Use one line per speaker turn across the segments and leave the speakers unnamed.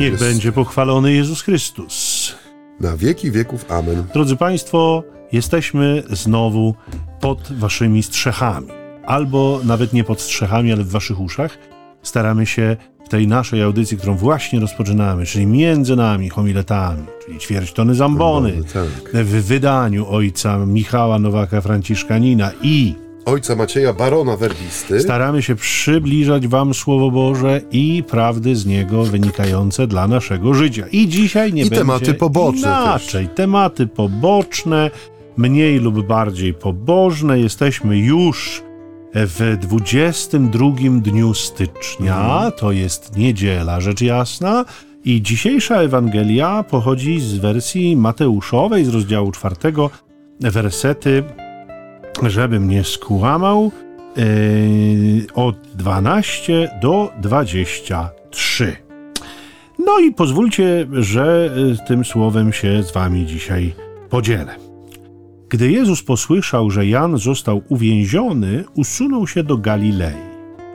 Niech
Jest.
będzie pochwalony Jezus Chrystus.
Na wieki wieków. Amen.
Drodzy Państwo, jesteśmy znowu pod Waszymi strzechami. Albo nawet nie pod strzechami, ale w Waszych uszach. Staramy się w tej naszej audycji, którą właśnie rozpoczynamy, czyli między nami homiletami, czyli ćwierć tony zambony,
Tak.
w wydaniu ojca Michała Nowaka Franciszkanina i
Ojca Macieja, barona werbisty.
staramy się przybliżać Wam Słowo Boże i prawdy z niego wynikające dla naszego życia. I dzisiaj nie
I
będzie
tematy poboczne
inaczej. Tematy poboczne, mniej lub bardziej pobożne. Jesteśmy już w 22 dniu stycznia, to jest niedziela, rzecz jasna. I dzisiejsza Ewangelia pochodzi z wersji Mateuszowej, z rozdziału czwartego, wersety żebym nie skłamał, yy, od 12 do 23. No i pozwólcie, że y, tym słowem się z wami dzisiaj podzielę. Gdy Jezus posłyszał, że Jan został uwięziony, usunął się do Galilei.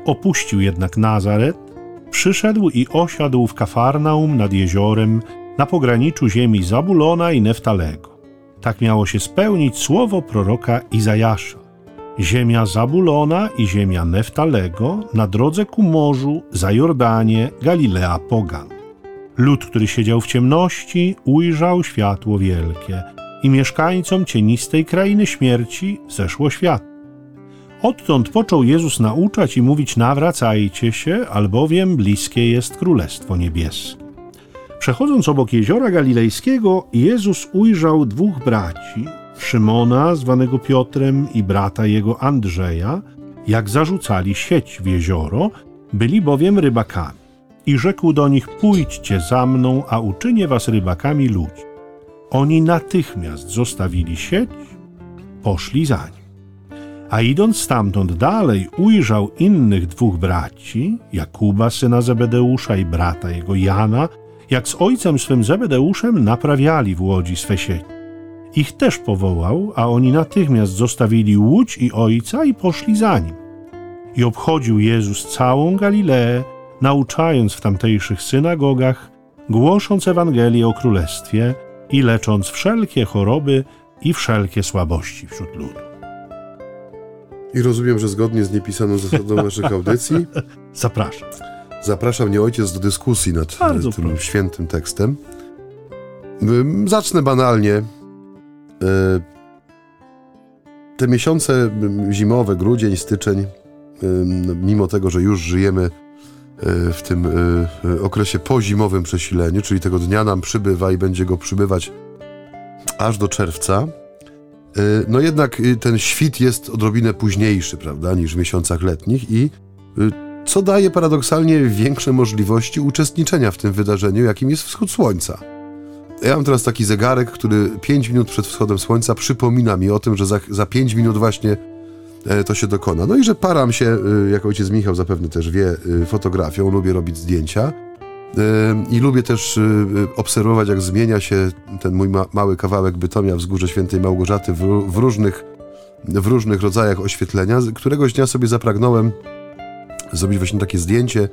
Opuścił jednak Nazaret, przyszedł i osiadł w Kafarnaum nad jeziorem na pograniczu ziemi Zabulona i Neftalego. Tak miało się spełnić słowo proroka Izajasza. Ziemia Zabulona i ziemia Neftalego na drodze ku morzu, za Jordanie, Galilea Pogan. Lud, który siedział w ciemności, ujrzał światło wielkie i mieszkańcom cienistej krainy śmierci zeszło światło. Odtąd począł Jezus nauczać i mówić: Nawracajcie się, albowiem bliskie jest Królestwo Niebieskie. Przechodząc obok jeziora galilejskiego, Jezus ujrzał dwóch braci, Szymona, zwanego Piotrem, i brata jego Andrzeja, jak zarzucali sieć w jezioro, byli bowiem rybakami. I rzekł do nich: Pójdźcie za mną, a uczynię was rybakami ludzi. Oni natychmiast zostawili sieć, poszli za nim. A idąc stamtąd dalej, ujrzał innych dwóch braci, Jakuba, syna Zebedeusza i brata jego Jana, jak z ojcem swym Zebedeuszem naprawiali w łodzi swe sieci. Ich też powołał, a oni natychmiast zostawili łódź i ojca i poszli za nim. I obchodził Jezus całą Galileę, nauczając w tamtejszych synagogach, głosząc Ewangelię o Królestwie i lecząc wszelkie choroby i wszelkie słabości wśród ludu.
I rozumiem, że zgodnie z niepisaną zasadą naszych audycji
Zapraszam.
Zaprasza mnie ojciec do dyskusji nad
Bardzo
e, tym
proszę.
świętym tekstem. Zacznę banalnie. E, Te miesiące zimowe, grudzień, styczeń, mimo tego, że już żyjemy e, w tym okresie pozimowym przesileniu, czyli tego dnia nam przybywa i będzie go przybywać aż do czerwca, no jednak y, ten świt jest odrobinę późniejszy, prawda, niż w miesiącach letnich i y, co daje paradoksalnie większe możliwości uczestniczenia w tym wydarzeniu, jakim jest wschód słońca. Ja mam teraz taki zegarek, który 5 minut przed wschodem słońca przypomina mi o tym, że za, za 5 minut właśnie e, to się dokona. No i że param się, y, jak ojciec Michał zapewne też wie, y, fotografią, lubię robić zdjęcia. I lubię też obserwować, jak zmienia się ten mój ma mały kawałek Bytomia Wzgórze Świętej Małgorzaty w, w, różnych, w różnych rodzajach oświetlenia. Któregoś dnia sobie zapragnąłem zrobić właśnie takie zdjęcie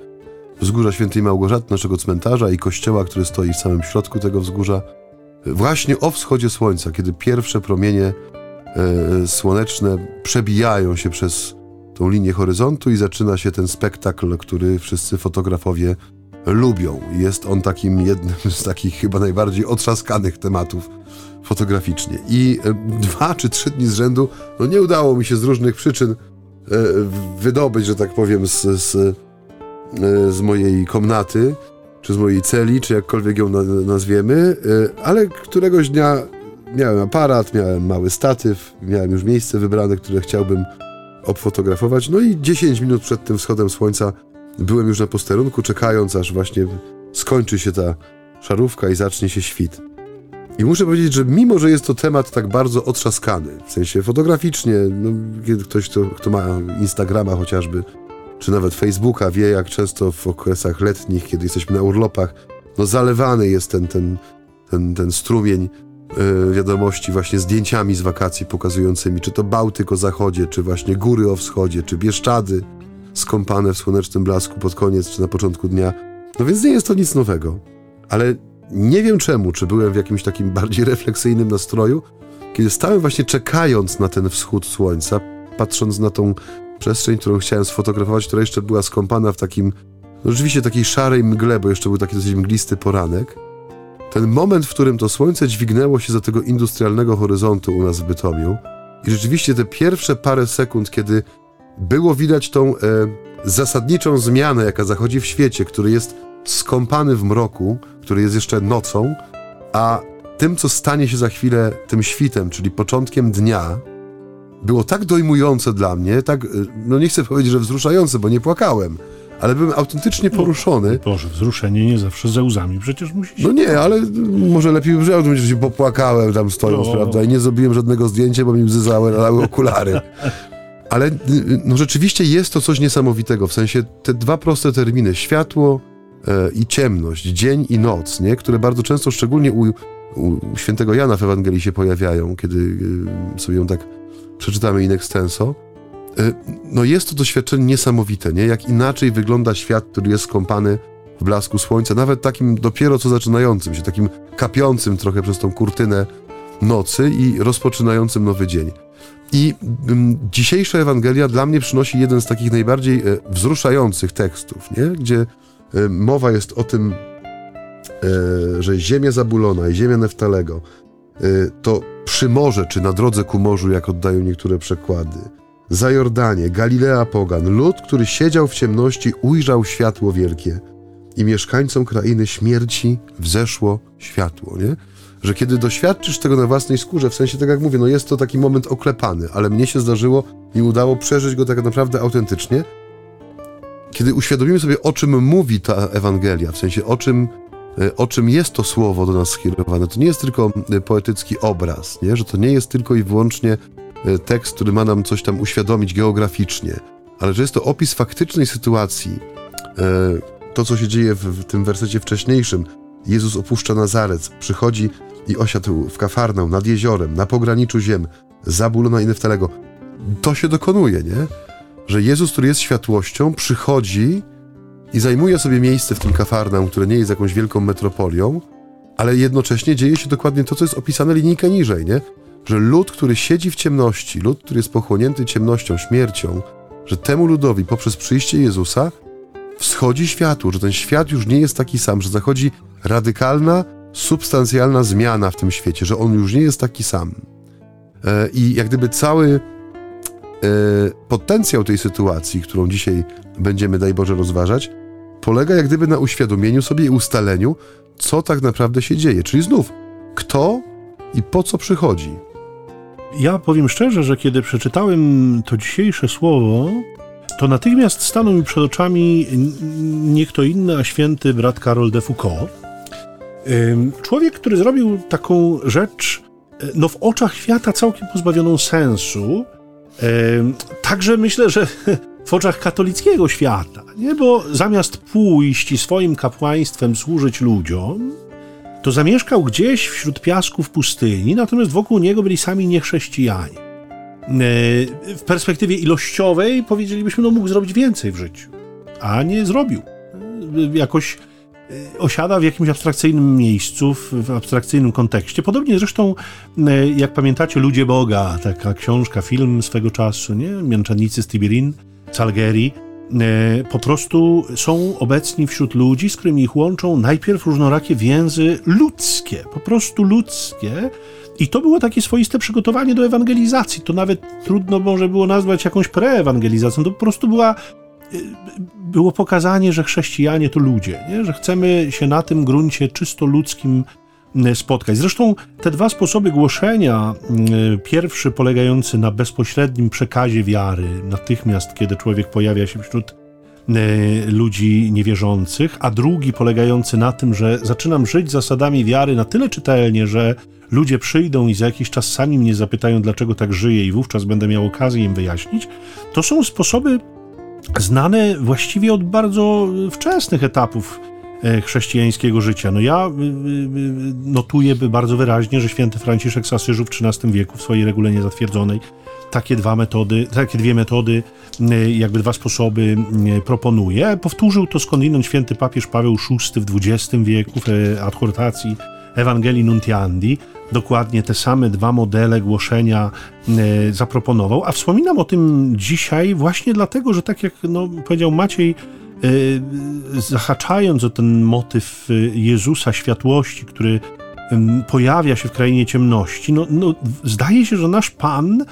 Wzgórza Świętej Małgorzaty, naszego cmentarza i kościoła, który stoi w samym środku tego wzgórza. Właśnie o wschodzie słońca, kiedy pierwsze promienie e, słoneczne przebijają się przez tą linię horyzontu i zaczyna się ten spektakl, który wszyscy fotografowie lubią. Jest on takim jednym z takich chyba najbardziej otrzaskanych tematów fotograficznie. I e, dwa czy trzy dni z rzędu no nie udało mi się z różnych przyczyn wydobyć, że tak powiem, z, z, e, z mojej komnaty, czy z mojej celi, czy jakkolwiek ją na, nazwiemy, e, ale któregoś dnia miałem aparat, miałem mały statyw, miałem już miejsce wybrane, które chciałbym obfotografować. No i 10 minut przed tym wschodem słońca byłem już na posterunku, czekając aż właśnie skończy się ta szarówka i zacznie się świt. I muszę powiedzieć, że mimo, że jest to temat tak bardzo otrzaskany, w sensie fotograficznie, no, ktoś, kto, kto ma Instagrama chociażby, czy nawet Facebooka, wie jak często w okresach letnich, kiedy jesteśmy na urlopach, no zalewany jest ten, ten, ten, ten strumień e, wiadomości właśnie zdjęciami z wakacji pokazującymi, czy to Bałtyk o zachodzie, czy właśnie góry o wschodzie, czy Bieszczady skąpane w słonecznym blasku pod koniec, czy na początku dnia. No więc nie jest to nic nowego. ale nie wiem czemu, czy byłem w jakimś takim bardziej refleksyjnym nastroju, kiedy stałem właśnie czekając na ten wschód słońca, patrząc na tą przestrzeń, którą chciałem sfotografować, która jeszcze była skąpana w takim, no rzeczywiście takiej szarej mgle, bo jeszcze był taki dosyć mglisty poranek. Ten moment, w którym to słońce dźwignęło się za tego industrialnego horyzontu u nas w Bytomiu i rzeczywiście te pierwsze parę sekund, kiedy było widać tą e, zasadniczą zmianę, jaka zachodzi w świecie, który jest skąpany w mroku, który jest jeszcze nocą, a tym, co stanie się za chwilę tym świtem, czyli początkiem dnia, było tak dojmujące dla mnie, tak, e, no nie chcę powiedzieć, że wzruszające, bo nie płakałem, ale byłem autentycznie no, poruszony.
Boże, wzruszenie nie zawsze ze łzami, przecież musi się...
No nie, ale może lepiej brzmiał, że się popłakałem tam stojąc, no. prawda, i nie zrobiłem żadnego zdjęcia, bo mi łzy zalały okulary. Ale no rzeczywiście jest to coś niesamowitego, w sensie te dwa proste terminy, światło i ciemność, dzień i noc, nie? które bardzo często, szczególnie u, u świętego Jana w Ewangelii się pojawiają, kiedy e, sobie ją tak przeczytamy in extenso, e, no jest to doświadczenie niesamowite, nie? Jak inaczej wygląda świat, który jest skąpany w blasku słońca, nawet takim dopiero co zaczynającym się, takim kapiącym trochę przez tą kurtynę nocy i rozpoczynającym nowy dzień. I um, dzisiejsza Ewangelia dla mnie przynosi jeden z takich najbardziej e, wzruszających tekstów, nie? gdzie e, mowa jest o tym, e, że ziemia Zabulona i ziemia Neftalego e, to przy morze, czy na drodze ku morzu, jak oddają niektóre przekłady, za Jordanie, Galilea Pogan, lud, który siedział w ciemności, ujrzał światło wielkie i mieszkańcom krainy śmierci wzeszło światło, nie? że kiedy doświadczysz tego na własnej skórze, w sensie tak jak mówię, no jest to taki moment oklepany, ale mnie się zdarzyło i udało przeżyć go tak naprawdę autentycznie, kiedy uświadomimy sobie, o czym mówi ta Ewangelia, w sensie o czym, e, o czym jest to słowo do nas skierowane, to nie jest tylko e, poetycki obraz, nie? że to nie jest tylko i wyłącznie e, tekst, który ma nam coś tam uświadomić geograficznie, ale że jest to opis faktycznej sytuacji. To, co się dzieje w, tym wersecie wcześniejszym, Jezus opuszcza Nazaret, przychodzi i osiadł w Kafarnał nad jeziorem, na pograniczu ziem, Zabulona i Neftalego. To się dokonuje, nie? Że Jezus, który jest światłością, przychodzi i zajmuje sobie miejsce w tym Kafarnał, które nie jest jakąś wielką metropolią, ale jednocześnie dzieje się dokładnie to, co jest opisane linijkę niżej, nie? Że lud, który siedzi w ciemności, lud, który jest pochłonięty ciemnością, śmiercią, że temu ludowi poprzez przyjście Jezusa wschodzi światło, że ten świat już nie jest taki sam, że zachodzi radykalna, substancjalna zmiana w tym świecie, że on już nie jest taki sam. E, I jak gdyby cały potencjał tej sytuacji, którą dzisiaj będziemy, daj Boże, rozważać, polega jak gdyby na uświadomieniu sobie i ustaleniu, co tak naprawdę się dzieje. Czyli znów, kto i po co przychodzi.
Ja powiem szczerze, że kiedy przeczytałem to dzisiejsze słowo, to natychmiast stanął mi przed oczami nie kto inny, a święty brat Karol de Foucault, Człowiek, który zrobił taką rzecz, e, no w oczach świata całkiem pozbawioną sensu, także myślę, że w oczach katolickiego świata, nie? Bo zamiast pójść i swoim kapłaństwem służyć ludziom, to zamieszkał gdzieś wśród piasków pustyni, natomiast wokół niego byli sami niechrześcijanie. W perspektywie ilościowej powiedzielibyśmy, no mógł zrobić więcej w życiu, a nie zrobił. Jakoś osiada w jakimś abstrakcyjnym miejscu, w abstrakcyjnym kontekście. Podobnie zresztą, e, jak pamiętacie, Ludzie Boga, taka książka, film swego czasu, nie? Mięczennicy z Tibirin, Calgary, e, po prostu są obecni wśród ludzi, z którymi ich łączą najpierw różnorakie więzy ludzkie, po prostu ludzkie. I to było takie swoiste przygotowanie do ewangelizacji. To nawet trudno może było nazwać jakąś preewangelizacją. To po prostu była było pokazanie, że chrześcijanie to ludzie, nie? że chcemy się na tym gruncie czysto ludzkim spotkać. Zresztą te dwa sposoby głoszenia, pierwszy polegający na bezpośrednim przekazie wiary, natychmiast kiedy człowiek pojawia się wśród ludzi niewierzących, a drugi polegający na tym, że zaczynam żyć zasadami wiary na tyle czytelnie, że ludzie przyjdą i za jakiś czas sami mnie zapytają, dlaczego tak żyję, i wówczas będę miał okazję im wyjaśnić, to są sposoby znane właściwie od bardzo wczesnych etapów chrześcijańskiego życia. No ja notuję bardzo wyraźnie, że święty Franciszek z Asyżu w XIII wieku w swojej regule niezatwierdzonej takie dwa metody, takie dwie metody, jakby dwa sposoby proponuje. Powtórzył to skądinąd święty papież Paweł VI w XX wieku w adhortacji Ewangelii Nuntiandi dokładnie te same dwa modele głoszenia e, zaproponował, a wspominam o tym dzisiaj właśnie dlatego, że tak jak no, powiedział Maciej, e, zahaczając o ten motyw e, Jezusa światłości, który pojawia się w krainie ciemności, no, no, zdaje się, że nasz Pan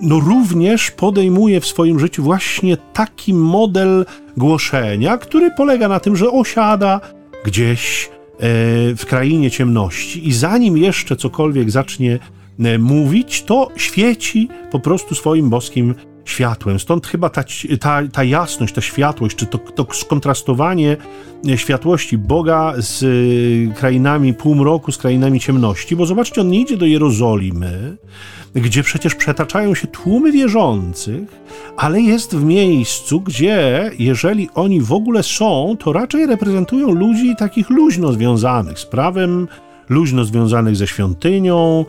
no, również podejmuje w swoim życiu właśnie taki model głoszenia, który polega na tym, że osiada gdzieś w krainie ciemności. I zanim jeszcze cokolwiek zacznie e, mówić, to świeci po prostu swoim boskim światłem. Stąd chyba ta, ta, ta jasność, ta światłość, czy to, to skontrastowanie e, światłości Boga z e, krainami półmroku, z krainami ciemności, bo zobaczcie, on nie idzie do Jerozolimy, gdzie przecież przetaczają się tłumy wierzących, ale jest w miejscu, gdzie jeżeli oni w ogóle są, to raczej reprezentują ludzi takich luźno związanych z prawem, luźno związanych ze świątynią.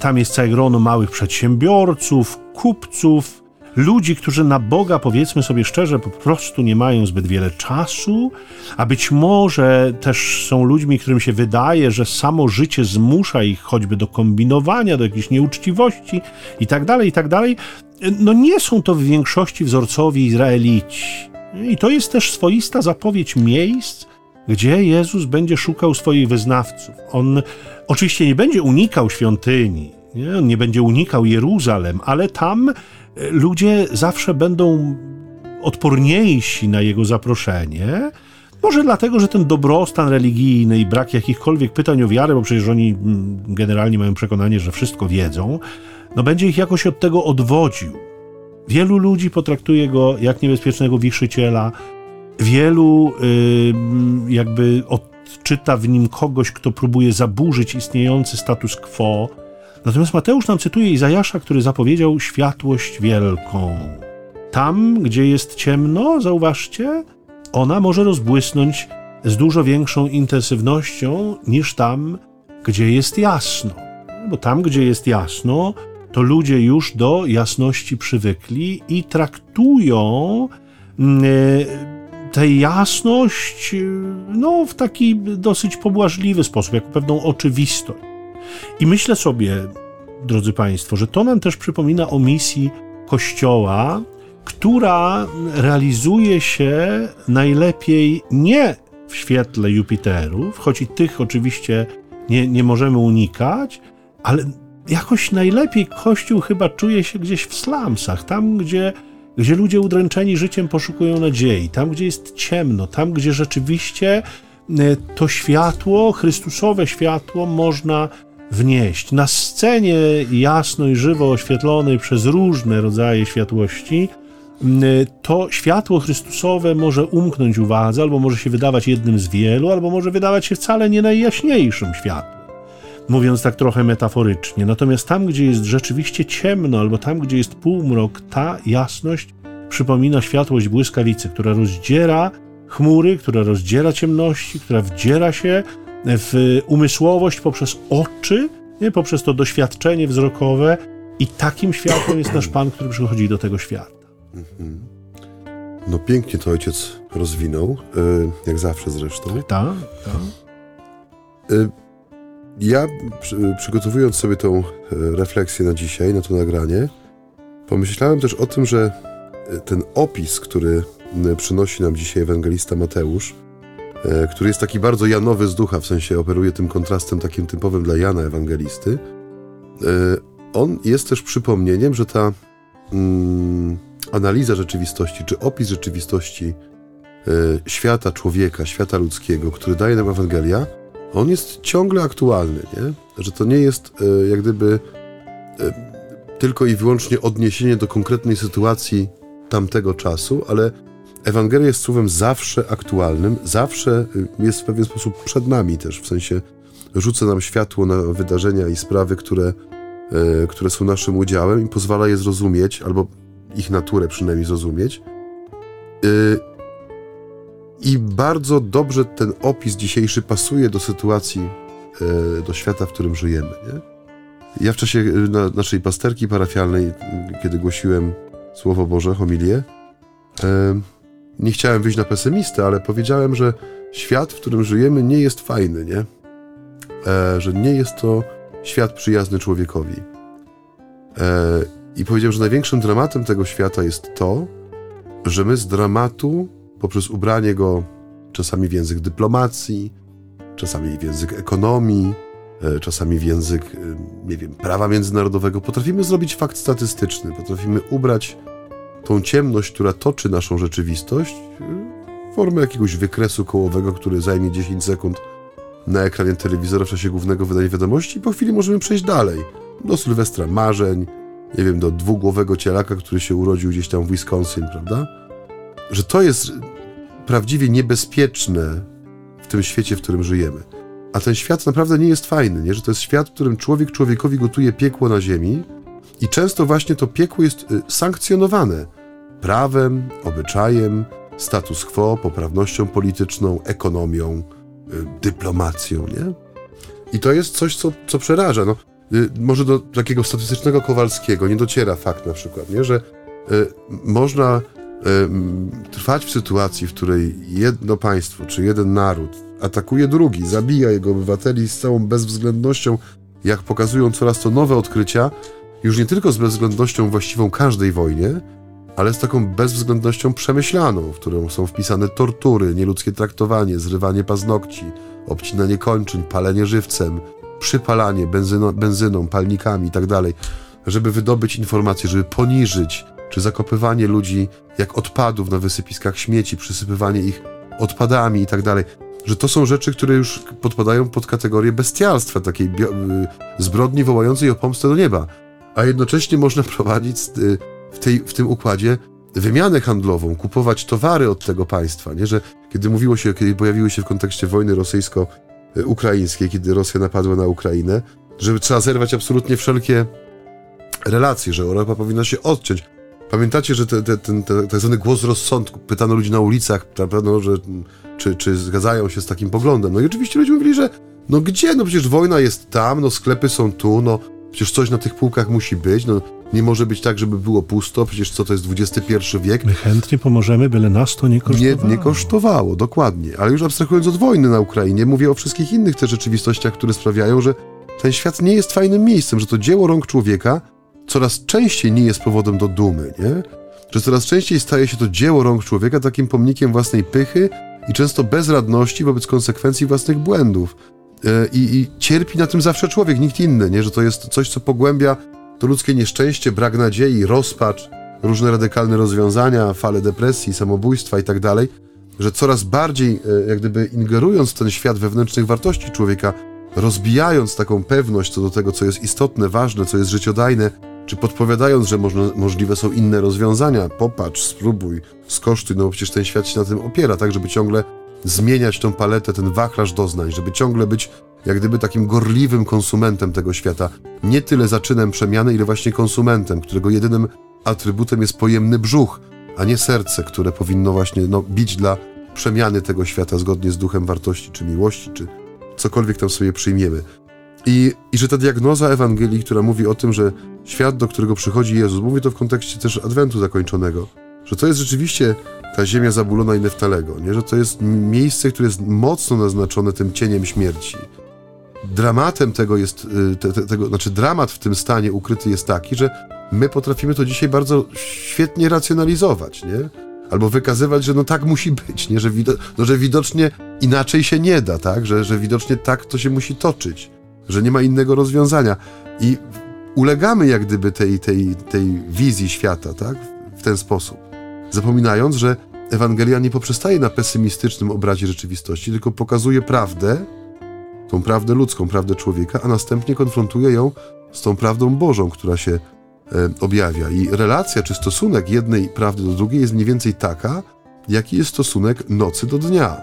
Tam jest całe grono małych przedsiębiorców, kupców, ludzi, którzy na Boga, powiedzmy sobie szczerze, po prostu nie mają zbyt wiele czasu, a być może też są ludźmi, którym się wydaje, że samo życie zmusza ich choćby do kombinowania, do jakiejś nieuczciwości i tak dalej, i tak. No nie są to w większości wzorcowi Izraelici. I to jest też swoista zapowiedź miejsc, gdzie Jezus będzie szukał swoich wyznawców. On oczywiście nie będzie unikał świątyni, nie? on nie będzie unikał Jeruzalem, ale tam ludzie zawsze będą odporniejsi na jego zaproszenie. Może dlatego, że ten dobrostan religijny i brak jakichkolwiek pytań o wiarę, bo przecież oni mm, generalnie mają przekonanie, że wszystko wiedzą, no będzie ich jakoś od tego odwodził. Wielu ludzi potraktuje go jak niebezpiecznego wiszyciela, wielu yy, jakby odczyta w nim kogoś, kto próbuje zaburzyć istniejący status quo, Natomiast Mateusz nam cytuje Izajasza, który zapowiedział światłość wielką. Tam, gdzie jest ciemno, zauważcie, ona może rozbłysnąć z dużo większą intensywnością niż tam, gdzie jest jasno. Bo tam, gdzie jest jasno, to ludzie już do jasności przywykli i traktują mm, e, tę jasność no, w taki dosyć pobłażliwy sposób, jako pewną oczywistość. I myślę sobie, drodzy Państwo, że to nam też przypomina o misji Kościoła, która realizuje się najlepiej nie w świetle Jupiterów, choć i tych oczywiście nie, nie możemy unikać, ale jakoś najlepiej Kościół chyba czuje się gdzieś w slumsach, tam gdzie, gdzie ludzie udręczeni życiem poszukują nadziei, tam gdzie jest ciemno, tam gdzie rzeczywiście e, to światło, Chrystusowe światło można wnieść. Na scenie jasno i żywo oświetlonej przez różne rodzaje światłości, to światło Chrystusowe może umknąć uwadze, albo może się wydawać jednym z wielu, albo może wydawać się wcale nie najjaśniejszym światłem. Mówiąc tak trochę metaforycznie. Natomiast tam, gdzie jest rzeczywiście ciemno, albo tam, gdzie jest półmrok, ta jasność przypomina światłość błyskawicy, która rozdziera chmury, która rozdziera ciemności, która wdziera się w umysłowość poprzez oczy, nie? poprzez to doświadczenie wzrokowe i takim światłem jest nasz Pan, który przychodzi do tego świata.
No pięknie to ojciec rozwinął, e, jak zawsze zresztą.
Tak, tak.
Ja przygotowując sobie tą e, refleksję na dzisiaj, na to nagranie, pomyślałem też o tym, że ten opis, który przynosi nam dzisiaj ewangelista Mateusz, E, który jest taki bardzo Janowy z ducha, w sensie operuje tym kontrastem takim typowym dla Jana Ewangelisty. E, on jest też przypomnieniem, że ta mm, analiza rzeczywistości, czy opis rzeczywistości e, świata człowieka, świata ludzkiego, który daje nam Ewangelia, on jest ciągle aktualny, nie? Że to nie jest jak gdyby tylko i wyłącznie odniesienie do konkretnej sytuacji tamtego czasu, ale Ewangelia jest słowem zawsze aktualnym, zawsze y, jest w pewien sposób przed nami też, w sensie rzuca nam światło na wydarzenia i sprawy, które, y, które są naszym udziałem i pozwala je zrozumieć, albo ich naturę przynajmniej zrozumieć. Y, I bardzo dobrze ten opis dzisiejszy pasuje do sytuacji, do świata, w którym żyjemy. Nie? Ja w czasie na, naszej pasterki parafialnej, kiedy głosiłem Słowo Boże, homilię, nie chciałem wyjść na pesymistę, ale powiedziałem, że świat, w którym żyjemy, nie jest fajny, nie? że nie jest to świat przyjazny człowiekowi. I powiedziałem, że największym dramatem tego świata jest to, że my z dramatu poprzez ubranie go czasami w język dyplomacji, czasami w język ekonomii, e, czasami w język, e, nie wiem, prawa międzynarodowego, potrafimy zrobić fakt statystyczny, potrafimy ubrać tą ciemność, która toczy naszą rzeczywistość, w formę jakiegoś wykresu kołowego, który zajmie 10 sekund na ekranie telewizora w czasie głównego wydania wiadomości i po chwili możemy przejść dalej. Do Sylwestra marzeń, nie wiem, do dwugłowego cielaka, który się urodził gdzieś tam w Wisconsin, prawda? Że to jest prawdziwie niebezpieczne w tym świecie, w którym żyjemy. A ten świat naprawdę nie jest fajny, nie? że to jest świat, w którym człowiek człowiekowi gotuje piekło na ziemi i często właśnie to piekło jest y, sankcjonowane prawem, obyczajem, status quo, poprawnością polityczną, ekonomią, y, dyplomacją, nie? I to jest coś, co, co przeraża. No, y, może do takiego statystycznego Kowalskiego nie dociera fakt na przykład, nie? że można trwać w sytuacji, w której jedno państwo czy jeden naród atakuje drugi, zabija jego obywateli z całą bezwzględnością, jak pokazują coraz to nowe odkrycia, już nie tylko z bezwzględnością właściwą każdej wojnie, ale z taką bezwzględnością przemyślaną, w którą są wpisane tortury, nieludzkie traktowanie, zrywanie paznokci, obcinanie kończyn, palenie żywcem, przypalanie benzyno, benzyną, palnikami itd., tak żeby wydobyć informacje, żeby poniżyć, czy zakopywanie ludzi jak odpadów na wysypiskach śmieci, przysypywanie ich odpadami i tak że to są rzeczy, które już podpadają pod kategorię bestialstwa, takiej y, zbrodni wołającej o pomstę do nieba. A jednocześnie można prowadzić y, w, tej, w tym układzie wymianę handlową, kupować towary od tego państwa, nie? że kiedy mówiło się, kiedy pojawiły się w kontekście wojny rosyjsko-ukraińskiej, kiedy Rosja napadła na Ukrainę, że trzeba zerwać absolutnie wszelkie relacje, że Europa powinna się odciąć. Pamiętacie, że te, te, ten te, tak zwany głos rozsądku, pytano ludzi na ulicach, pewno, że, czy, czy zgadzają się z takim poglądem. No i oczywiście ludzie mówili, że no gdzie, no przecież wojna jest tam, no sklepy są tu, no przecież coś na tych półkach musi być, no nie może być tak, żeby było pusto, przecież co to jest XXI wiek.
My chętnie pomożemy, byle nas to nie kosztowało.
Nie, nie kosztowało, dokładnie. Ale już abstrahując od wojny na Ukrainie, mówię o wszystkich innych też rzeczywistościach, które sprawiają, że ten świat nie jest fajnym miejscem, że to dzieło rąk człowieka coraz częściej nie jest powodem do dumy, nie? Że coraz częściej staje się to dzieło rąk człowieka takim pomnikiem własnej pychy i często bezradności wobec konsekwencji własnych błędów. E, I, I, cierpi na tym zawsze człowiek, nikt inny, nie? Że to jest coś, co pogłębia to ludzkie nieszczęście, brak nadziei, rozpacz, różne radykalne rozwiązania, fale depresji, samobójstwa i tak dalej, że coraz bardziej, e, jak gdyby ingerując w ten świat wewnętrznych wartości człowieka, rozbijając taką pewność co do tego, co jest istotne, ważne, co jest życiodajne, czy podpowiadając, że możliwe są inne rozwiązania, popatrz, spróbuj, skosztuj, no bo przecież ten świat się na tym opiera, tak, żeby ciągle zmieniać tą paletę, ten wachlarz doznań, żeby ciągle być jak gdyby takim gorliwym konsumentem tego świata. Nie tyle zaczynem przemiany, ile właśnie konsumentem, którego jedynym atrybutem jest pojemny brzuch, a nie serce, które powinno właśnie no, bić dla przemiany tego świata zgodnie z duchem wartości, czy miłości, czy cokolwiek tam sobie przyjmiemy. I, I że ta diagnoza Ewangelii, która mówi o tym, że świat, do którego przychodzi Jezus, mówi to w kontekście też Adwentu zakończonego, że to jest rzeczywiście ta ziemia zabulona i Neftalego, nie? że to jest miejsce, które jest mocno naznaczone tym cieniem śmierci. Dramatem tego jest, y, te, te, tego, znaczy dramat w tym stanie ukryty jest taki, że my potrafimy to dzisiaj bardzo świetnie racjonalizować, nie? Albo wykazywać, że no tak musi być, nie? Że, wido no, że widocznie inaczej się nie da, tak? Że, że widocznie tak to się musi toczyć że nie ma innego rozwiązania. I ulegamy jak gdyby tej, tej, tej wizji świata, tak? W ten sposób. Zapominając, że Ewangelia nie poprzestaje na pesymistycznym obrazie rzeczywistości, tylko pokazuje prawdę, tą prawdę ludzką, prawdę człowieka, a następnie konfrontuje ją z tą prawdą Bożą, która się e, objawia. I relacja czy stosunek jednej prawdy do drugiej jest mniej więcej taka, jaki jest stosunek nocy do dnia.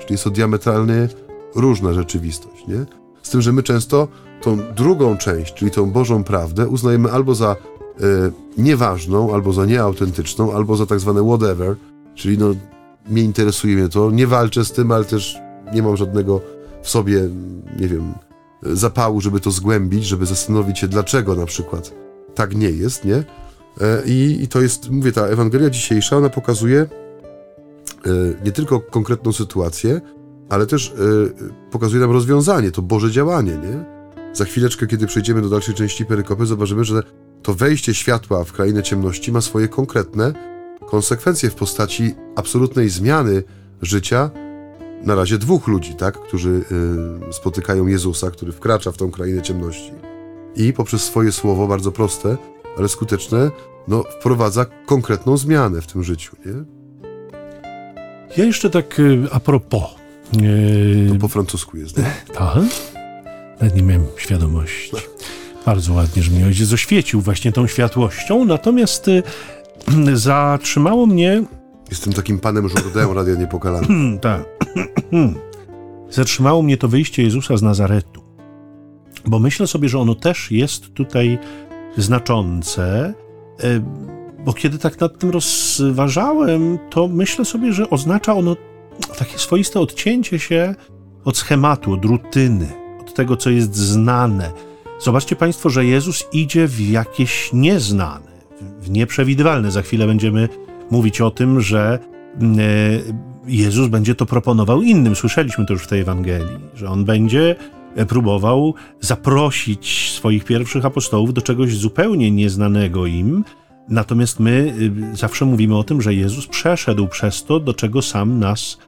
Czyli jest to diametralnie różna rzeczywistość. Nie? Z tym, że my często tą drugą część, czyli tą Bożą prawdę, uznajemy albo za nieważną, albo za nieautentyczną, albo za tak zwane whatever, czyli no nie interesuje mnie to, nie walczę z tym, ale też nie mam żadnego w sobie, nie wiem, zapału, żeby to zgłębić, żeby zastanowić się, dlaczego na przykład tak nie jest, nie? E, I, I, to jest, mówię, ta Ewangelia dzisiejsza, ona pokazuje e, nie tylko konkretną sytuację, ale też e, pokazuje nam rozwiązanie, to Boże działanie, nie? Za chwileczkę, kiedy przejdziemy do dalszej części perykopy, zobaczymy, że to wejście światła w krainę ciemności ma swoje konkretne konsekwencje w postaci absolutnej zmiany życia na razie dwóch ludzi, tak, którzy y, spotykają Jezusa, który wkracza w tą krainę ciemności i poprzez swoje słowo, bardzo proste, ale skuteczne, no, wprowadza konkretną zmianę w tym życiu, nie?
Ja jeszcze tak y, a propos.
Y, to po francusku jest, nie?
Tak? Nawet nie miałem świadomości. Bardzo ładnie, że mnie ojciec oświecił właśnie tą światłością, natomiast y, zatrzymało mnie...
Jestem takim panem Jourdain Radia Niepokalany.
tak. zatrzymało mnie to wyjście Jezusa z Nazaretu, bo myślę sobie, że ono też jest tutaj znaczące, y, bo kiedy tak nad tym rozważałem, to myślę sobie, że oznacza ono takie swoiste odcięcie się od schematu, od rutyny, od tego, co jest znane, Zobaczcie Państwo, że Jezus idzie w jakieś nieznane, w nieprzewidywalne. Za chwilę będziemy mówić o tym, że mm, e, Jezus będzie to proponował innym. Słyszeliśmy to już w tej Ewangelii, że on będzie e, próbował zaprosić swoich pierwszych apostołów do czegoś zupełnie nieznanego im. Natomiast my y, zawsze mówimy o tym, że Jezus przeszedł przez to, do czego sam nas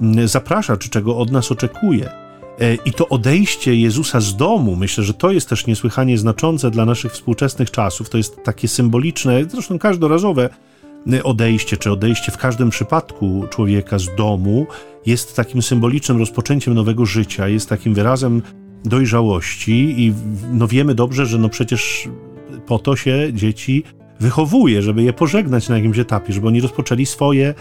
mm, zaprasza, czy czego od nas oczekuje. E, I to odejście Jezusa z domu, myślę, że to jest też niesłychanie znaczące dla naszych współczesnych czasów. To jest takie symboliczne, zresztą każdorazowe e, odejście, czy odejście w każdym przypadku człowieka z domu jest takim symbolicznym rozpoczęciem nowego życia, jest takim wyrazem dojrzałości i no wiemy dobrze, że no przecież po to się dzieci wychowuje, żeby je pożegnać na jakimś etapie, żeby oni rozpoczęli swoje,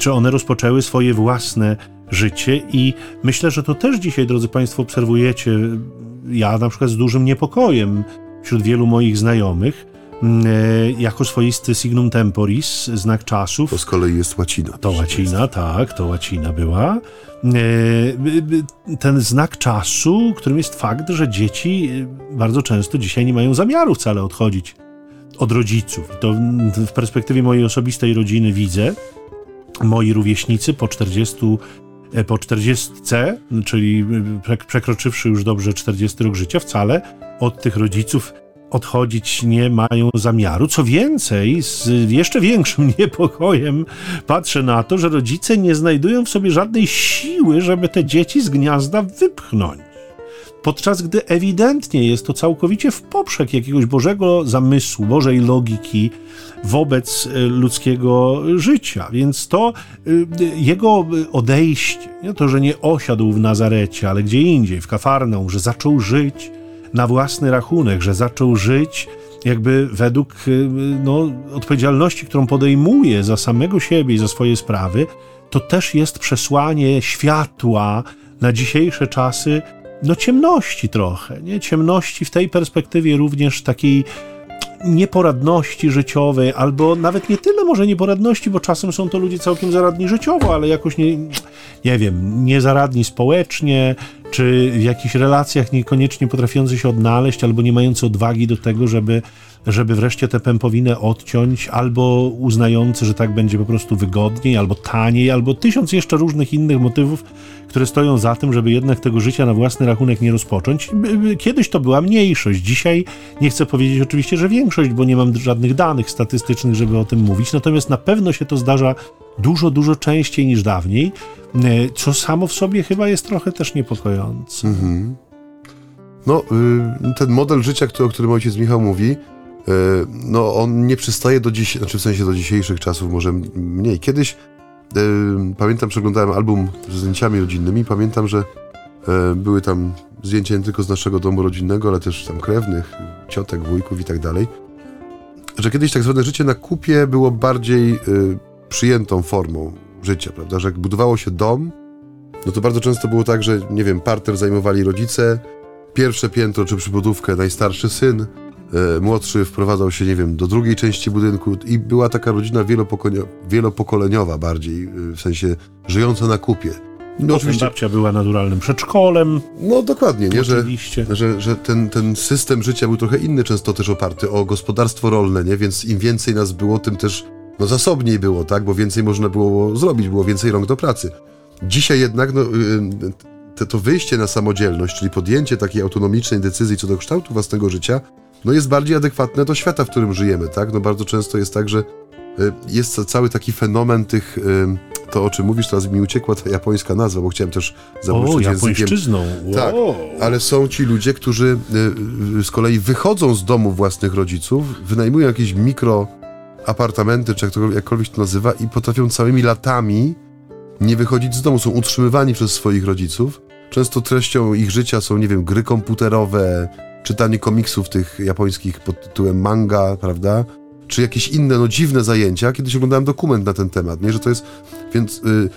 czy one rozpoczęły swoje własne życie i myślę, że to też dzisiaj, drodzy Państwo, obserwujecie, ja na przykład z dużym niepokojem wśród wielu moich znajomych, mm, e, jako swoisty signum temporis, znak czasów.
To z kolei jest łacina.
To łacina, tak, to łacina była. E, ten znak czasu, którym jest fakt, że dzieci e, bardzo często dzisiaj nie mają zamiaru wcale odchodzić od rodziców. I to w perspektywie mojej osobistej rodziny widzę. Moi rówieśnicy po 40 E, po 40, czyli przekroczywszy już dobrze 40 rok życia, wcale od tych rodziców odchodzić nie mają zamiaru. Co więcej, z jeszcze większym niepokojem patrzę na to, że rodzice nie znajdują w sobie żadnej siły, żeby te dzieci z gniazda wypchnąć podczas gdy ewidentnie jest to całkowicie w poprzek jakiegoś Bożego zamysłu, Bożej logiki wobec e, ludzkiego życia. Więc to e, jego odejście, to, że nie osiadł w Nazarecie, ale gdzie indziej, w Kafarną, że zaczął żyć na własny rachunek, że zaczął żyć jakby według e, no, odpowiedzialności, którą podejmuje za samego siebie i za swoje sprawy, to też jest przesłanie światła na dzisiejsze czasy, no ciemności trochę, nie? Ciemności w tej perspektywie również takiej nieporadności życiowej, albo nawet nie tyle może nieporadności, bo czasem są to ludzie całkiem zaradni życiowo, ale jakoś nie, nie wiem, niezaradni społecznie, czy w jakichś relacjach niekoniecznie potrafiący się odnaleźć, albo nie mający odwagi do tego, żeby, żeby wreszcie tę pępowinę odciąć, albo uznający, że tak będzie po prostu wygodniej, albo taniej, albo tysiąc jeszcze różnych innych motywów, które stoją za tym, żeby jednak tego życia na własny rachunek nie rozpocząć. Kiedyś to była mniejszość, dzisiaj nie chcę powiedzieć oczywiście, że większość, bo nie mam żadnych danych statystycznych, żeby o tym mówić, natomiast na pewno się to zdarza dużo, dużo częściej niż dawniej, e, co samo w sobie chyba jest trochę też niepokojące. Mhm.
No, y, ten model życia, o którym ojciec Michał mówi, no on nie przystaje do dziś, znaczy w sensie do dzisiejszych czasów, może mniej. Kiedyś pamiętam, przeglądałem album z zdjęciami rodzinnymi. Pamiętam, że e, były tam zdjęcia nie tylko z naszego domu rodzinnego, ale też tam krewnych, ciotek, wujków i tak dalej. Że kiedyś tak zwane życie na kupie było bardziej e, przyjętą formą życia, prawda? Że jak budowało się dom, no to bardzo często było tak, że nie wiem, parter zajmowali rodzice, pierwsze piętro czy przybudówkę najstarszy syn, e, młodszy wprowadzał się, nie wiem, do drugiej części budynku i była taka rodzina wielopokoleniowa bardziej, w sensie żyjąca na kupie.
No, oczywiście babcia była naturalnym przedszkolem.
No dokładnie, nie? Że, że, że ten, ten system życia był trochę inny, często też oparty o gospodarstwo rolne, nie? Więc im więcej nas było, tym też no, zasobniej było, tak? Bo więcej można było zrobić, było więcej rąk do pracy. Dzisiaj jednak no, y, te, to wyjście na samodzielność, czyli podjęcie takiej autonomicznej decyzji co do kształtu własnego życia, no jest bardziej adekwatne do świata, w którym żyjemy, tak? No bardzo często jest tak, że y, jest cały taki fenomen tych to, o czym mówisz, teraz mi uciekła ta japońska nazwa, bo chciałem też
zabłysnąć językiem. Wow.
Tak, ale są ci ludzie, którzy y, y, z kolei wychodzą z domu własnych rodziców, wynajmują jakieś mikro apartamenty, czy jakkolwiek to nazywa, i potrafią całymi latami nie wychodzić z domu. Są utrzymywani przez swoich rodziców. Często treścią ich życia są, nie wiem, gry komputerowe, czytanie komiksów tych japońskich pod tytułem manga, prawda? czy jakieś inne no, dziwne zajęcia. Kiedyś oglądałem dokument na ten temat, nie? że to jest. Więc yy,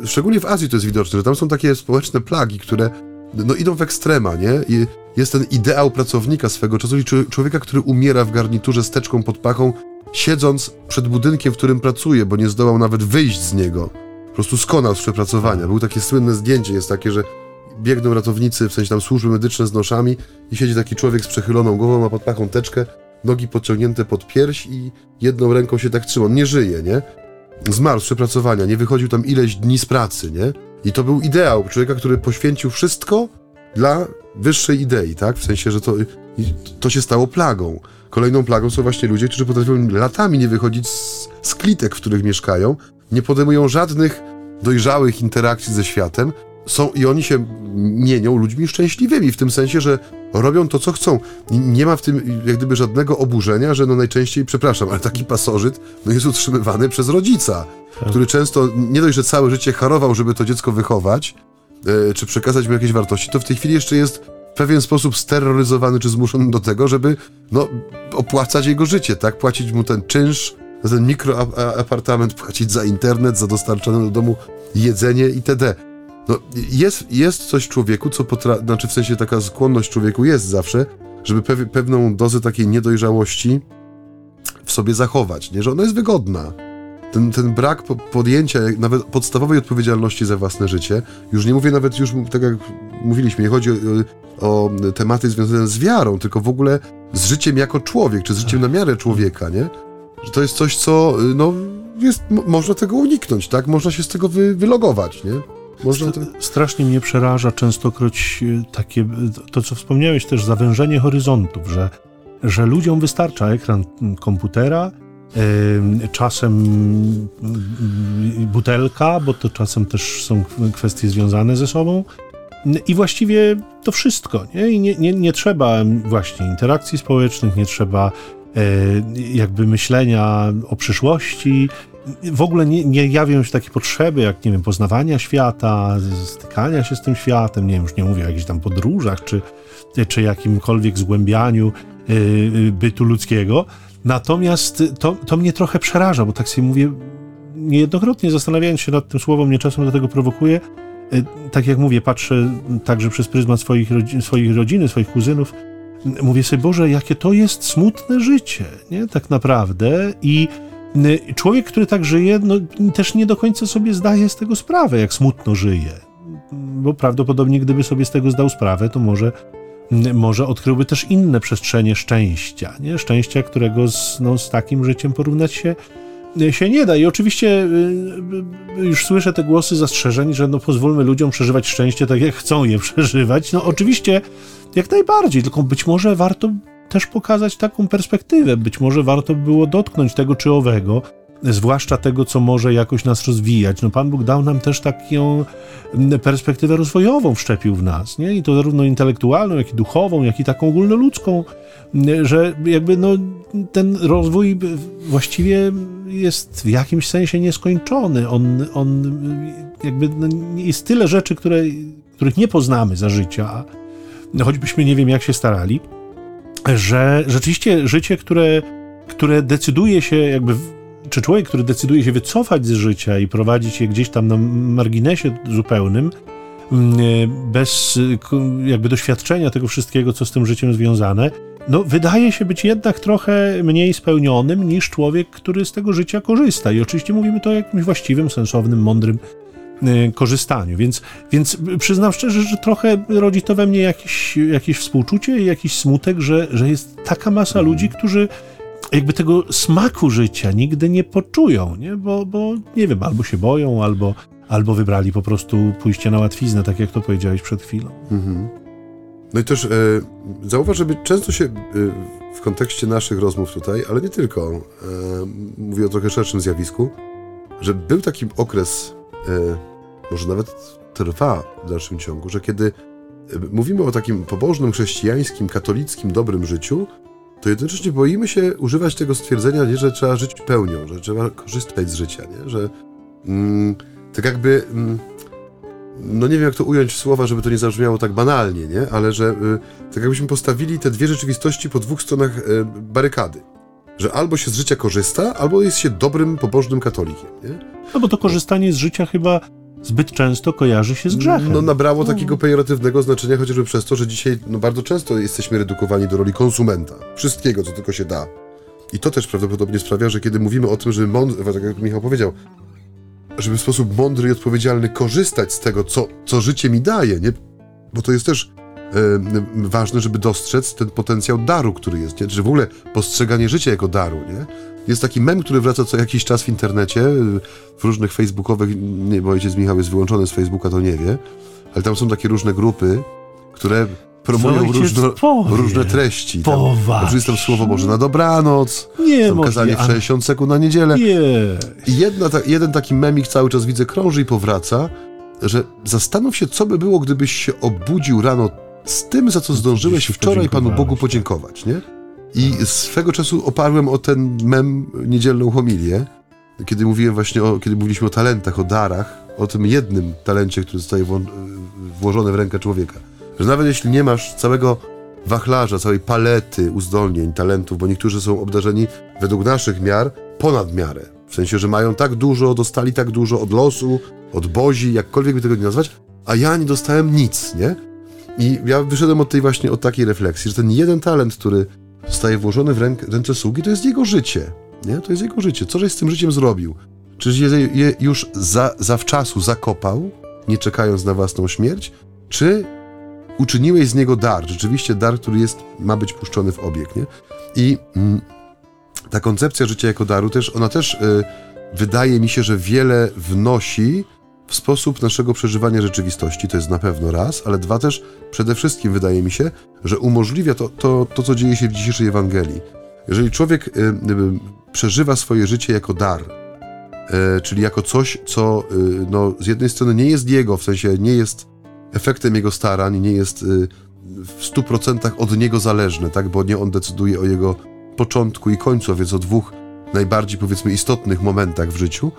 yy, szczególnie w Azji to jest widoczne, że tam są takie społeczne plagi, które no, idą w ekstrema, nie? I jest ten ideał pracownika swego czasu i człowieka, który umiera w garniturze z teczką pod pachą, siedząc przed budynkiem, w którym pracuje, bo nie zdołał nawet wyjść z niego. Po prostu skonał z przepracowania. Było takie słynne zdjęcie, jest takie, że biegną ratownicy, w sensie tam służby medyczne z noszami i siedzi taki człowiek z przechyloną głową, ma pod pachą teczkę nogi podciągnięte pod pierś i jedną ręką się tak trzyma. On nie żyje, nie? Zmarł z przepracowania, nie wychodził tam ileś dni z pracy, nie? I to był ideał człowieka, który poświęcił wszystko dla wyższej idei, tak? W sensie, że to, to się stało plagą. Kolejną plagą są właśnie ludzie, którzy potrafią latami nie wychodzić z, z klitek, w których mieszkają, nie podejmują żadnych dojrzałych interakcji ze światem, są i oni się mienią ludźmi szczęśliwymi, w tym sensie, że robią to, co chcą. Nie ma w tym jak gdyby żadnego oburzenia, że no najczęściej, przepraszam, ale taki pasożyt no jest utrzymywany przez rodzica, tak. który często nie dość, że całe życie harował, żeby to dziecko wychować, e, czy przekazać mu jakieś wartości, to w tej chwili jeszcze jest w pewien sposób steroryzowany czy zmuszony do tego, żeby no, opłacać jego życie, tak? Płacić mu ten czynsz, za ten mikroapartament, płacić za internet, za dostarczone do domu jedzenie itd. No, jest, jest coś człowieku, co potrafi, znaczy w sensie taka skłonność człowieku jest zawsze, żeby pew pewną dozę takiej niedojrzałości w sobie zachować, nie? Że ona jest wygodna. Ten, ten brak podjęcia nawet podstawowej odpowiedzialności za własne życie, już nie mówię nawet już, tak jak mówiliśmy, nie chodzi o, o tematy związane z wiarą, tylko w ogóle z życiem jako człowiek, czy z życiem na miarę człowieka, nie? Że to jest coś, co, no, jest, można tego uniknąć, tak? Można się z tego wy, wylogować, nie?
Można to... Strasznie mnie przeraża częstokroć e, takie, to co wspomniałeś też, zawężenie horyzontów, że, że ludziom wystarcza ekran komputera, czasem butelka, bo to czasem też są kwestie związane ze sobą. I właściwie to wszystko. Nie? I nie, nie, nie trzeba właśnie interakcji społecznych, nie trzeba e, jakby myślenia o przyszłości, w ogóle nie, nie jawią się takie potrzeby, jak, nie wiem, poznawania świata, stykania się z tym światem, nie wiem, już nie mówię o jakichś tam podróżach, czy, czy jakimkolwiek zgłębianiu yy, bytu ludzkiego. Natomiast to, to mnie trochę przeraża, bo tak sobie mówię, niejednokrotnie zastanawiając się nad tym słowem, mnie czasem do tego prowokuje. Yy, tak jak mówię, patrzę także przez pryzmat swoich, rodzin, swoich rodziny, swoich kuzynów, mówię sobie, Boże, jakie to jest smutne życie, nie? Tak naprawdę. I Człowiek, który tak żyje, no, też nie do końca sobie zdaje z tego sprawę, jak smutno żyje. Bo prawdopodobnie, gdyby sobie z tego zdał sprawę, to może, może odkryłby też inne przestrzenie szczęścia. Nie? Szczęścia, którego z, no, z takim życiem porównać się, się nie da. I oczywiście y, już słyszę te głosy zastrzeżeń, że no pozwólmy ludziom przeżywać szczęście tak, jak chcą je przeżywać. No oczywiście jak najbardziej, tylko być może warto też pokazać taką perspektywę. Być może warto było dotknąć tego czy owego, zwłaszcza tego, co może jakoś nas rozwijać. No Pan Bóg dał nam też taką perspektywę rozwojową, wszczepił w nas, nie? I to zarówno intelektualną, jak i duchową, jak i taką ogólnoludzką, że jakby no, ten rozwój właściwie jest w jakimś sensie nieskończony. On, on jakby no, jest tyle rzeczy, które, których nie poznamy za życia, choćbyśmy nie wiem jak się starali że rzeczywiście życie, które, które decyduje się jakby, czy człowiek, który decyduje się wycofać z życia i prowadzić je gdzieś tam na marginesie zupełnym, mm, bez jakby doświadczenia tego wszystkiego, co z tym życiem związane, no, wydaje się być jednak trochę mniej spełnionym niż człowiek, który z tego życia korzysta. I oczywiście mówimy to o jakimś właściwym, sensownym, mądrym korzystaniu. Więc, więc przyznam szczerze, że trochę rodzi to we mnie jakieś, jakieś współczucie i jakiś smutek, że, że jest taka masa ludzi, którzy jakby tego smaku życia nigdy nie poczują, nie? Bo, bo nie wiem, albo się boją, albo, albo wybrali po prostu pójście na łatwiznę, tak jak to powiedziałeś przed chwilą. Mhm.
No i też e, zauważ, że często się e, w kontekście naszych rozmów tutaj, ale nie tylko, e, mówię o trochę szerszym zjawisku, że był taki okres, e, może nawet trwa w dalszym ciągu, że kiedy e, mówimy o takim pobożnym, chrześcijańskim, katolickim, dobrym życiu, to jednocześnie boimy się używać tego stwierdzenia, nie, że trzeba żyć pełnią, że trzeba korzystać z życia, nie? że mm, tak jakby, mm, no nie wiem jak to ująć w słowa, żeby to nie zabrzmiało tak banalnie, nie? ale że y, tak jakbyśmy postawili te dwie rzeczywistości po dwóch stronach y, barykady. Że albo się z życia korzysta, albo jest się dobrym, pobożnym katolikiem. Nie?
No bo to korzystanie z życia chyba zbyt często kojarzy się z grzechem.
No nabrało takiego pejoratywnego znaczenia chociażby przez to, że dzisiaj no, bardzo często jesteśmy redukowani do roli konsumenta. Wszystkiego, co tylko się da. I to też prawdopodobnie sprawia, że kiedy mówimy o tym, żeby mądry, tak jak Michał powiedział, żeby w sposób mądry i odpowiedzialny korzystać z tego, co, co życie mi daje, nie? Bo to jest też ważne, żeby dostrzec ten potencjał daru, który jest, nie? Czy w ogóle postrzeganie życia jako daru, nie? Jest taki mem, który wraca co jakiś czas w internecie, w różnych facebookowych, nie, bo ojciec Michał jest wyłączony z Facebooka, to nie wie, ale tam są takie różne grupy, które promują różno, różne treści. Tam, oczywiście jest tam słowo Boże na dobranoc, nie tam kazanie w 60 sekund na niedzielę. Nie. I jedna, ta, jeden taki memik cały czas widzę krąży i powraca, że zastanów się, co by było, gdybyś się obudził rano z tym, za co zdążyłeś wczoraj Panu Bogu podziękować, nie? I swego czasu oparłem o ten mem niedzielną homilię, kiedy mówiłem właśnie o, kiedy mówiliśmy o talentach, o darach, o tym jednym talencie, który zostaje włożony w rękę człowieka. Że nawet jeśli nie masz całego wachlarza, całej palety uzdolnień, talentów, bo niektórzy są obdarzeni według naszych miar ponad miarę. W sensie, że mają tak dużo, dostali tak dużo od losu, od bozi, jakkolwiek by tego nie nazwać, a ja nie dostałem nic, nie? I ja wyszedłem od tej właśnie, od takiej refleksji, że ten jeden talent, który zostaje włożony w ręce sługi, to jest jego życie. Nie? To jest jego życie. Co żeś z tym życiem zrobił? Czy je, je już za, zawczasu zakopał, nie czekając na własną śmierć? Czy uczyniłeś z niego dar? Rzeczywiście dar, który jest, ma być puszczony w obieg. Nie? I mm, ta koncepcja życia jako daru też, ona też y, wydaje mi się, że wiele wnosi w sposób naszego przeżywania rzeczywistości, to jest na pewno raz, ale dwa też, przede wszystkim wydaje mi się, że umożliwia to, to, to co dzieje się w dzisiejszej Ewangelii. Jeżeli człowiek y, y, przeżywa swoje życie jako dar, y, czyli jako coś, co y, no, z jednej strony nie jest jego, w sensie nie jest efektem jego starań, nie jest y, w stu procentach od niego zależne, tak, bo nie on decyduje o jego początku i końcu, więc o dwóch najbardziej, powiedzmy, istotnych momentach w życiu,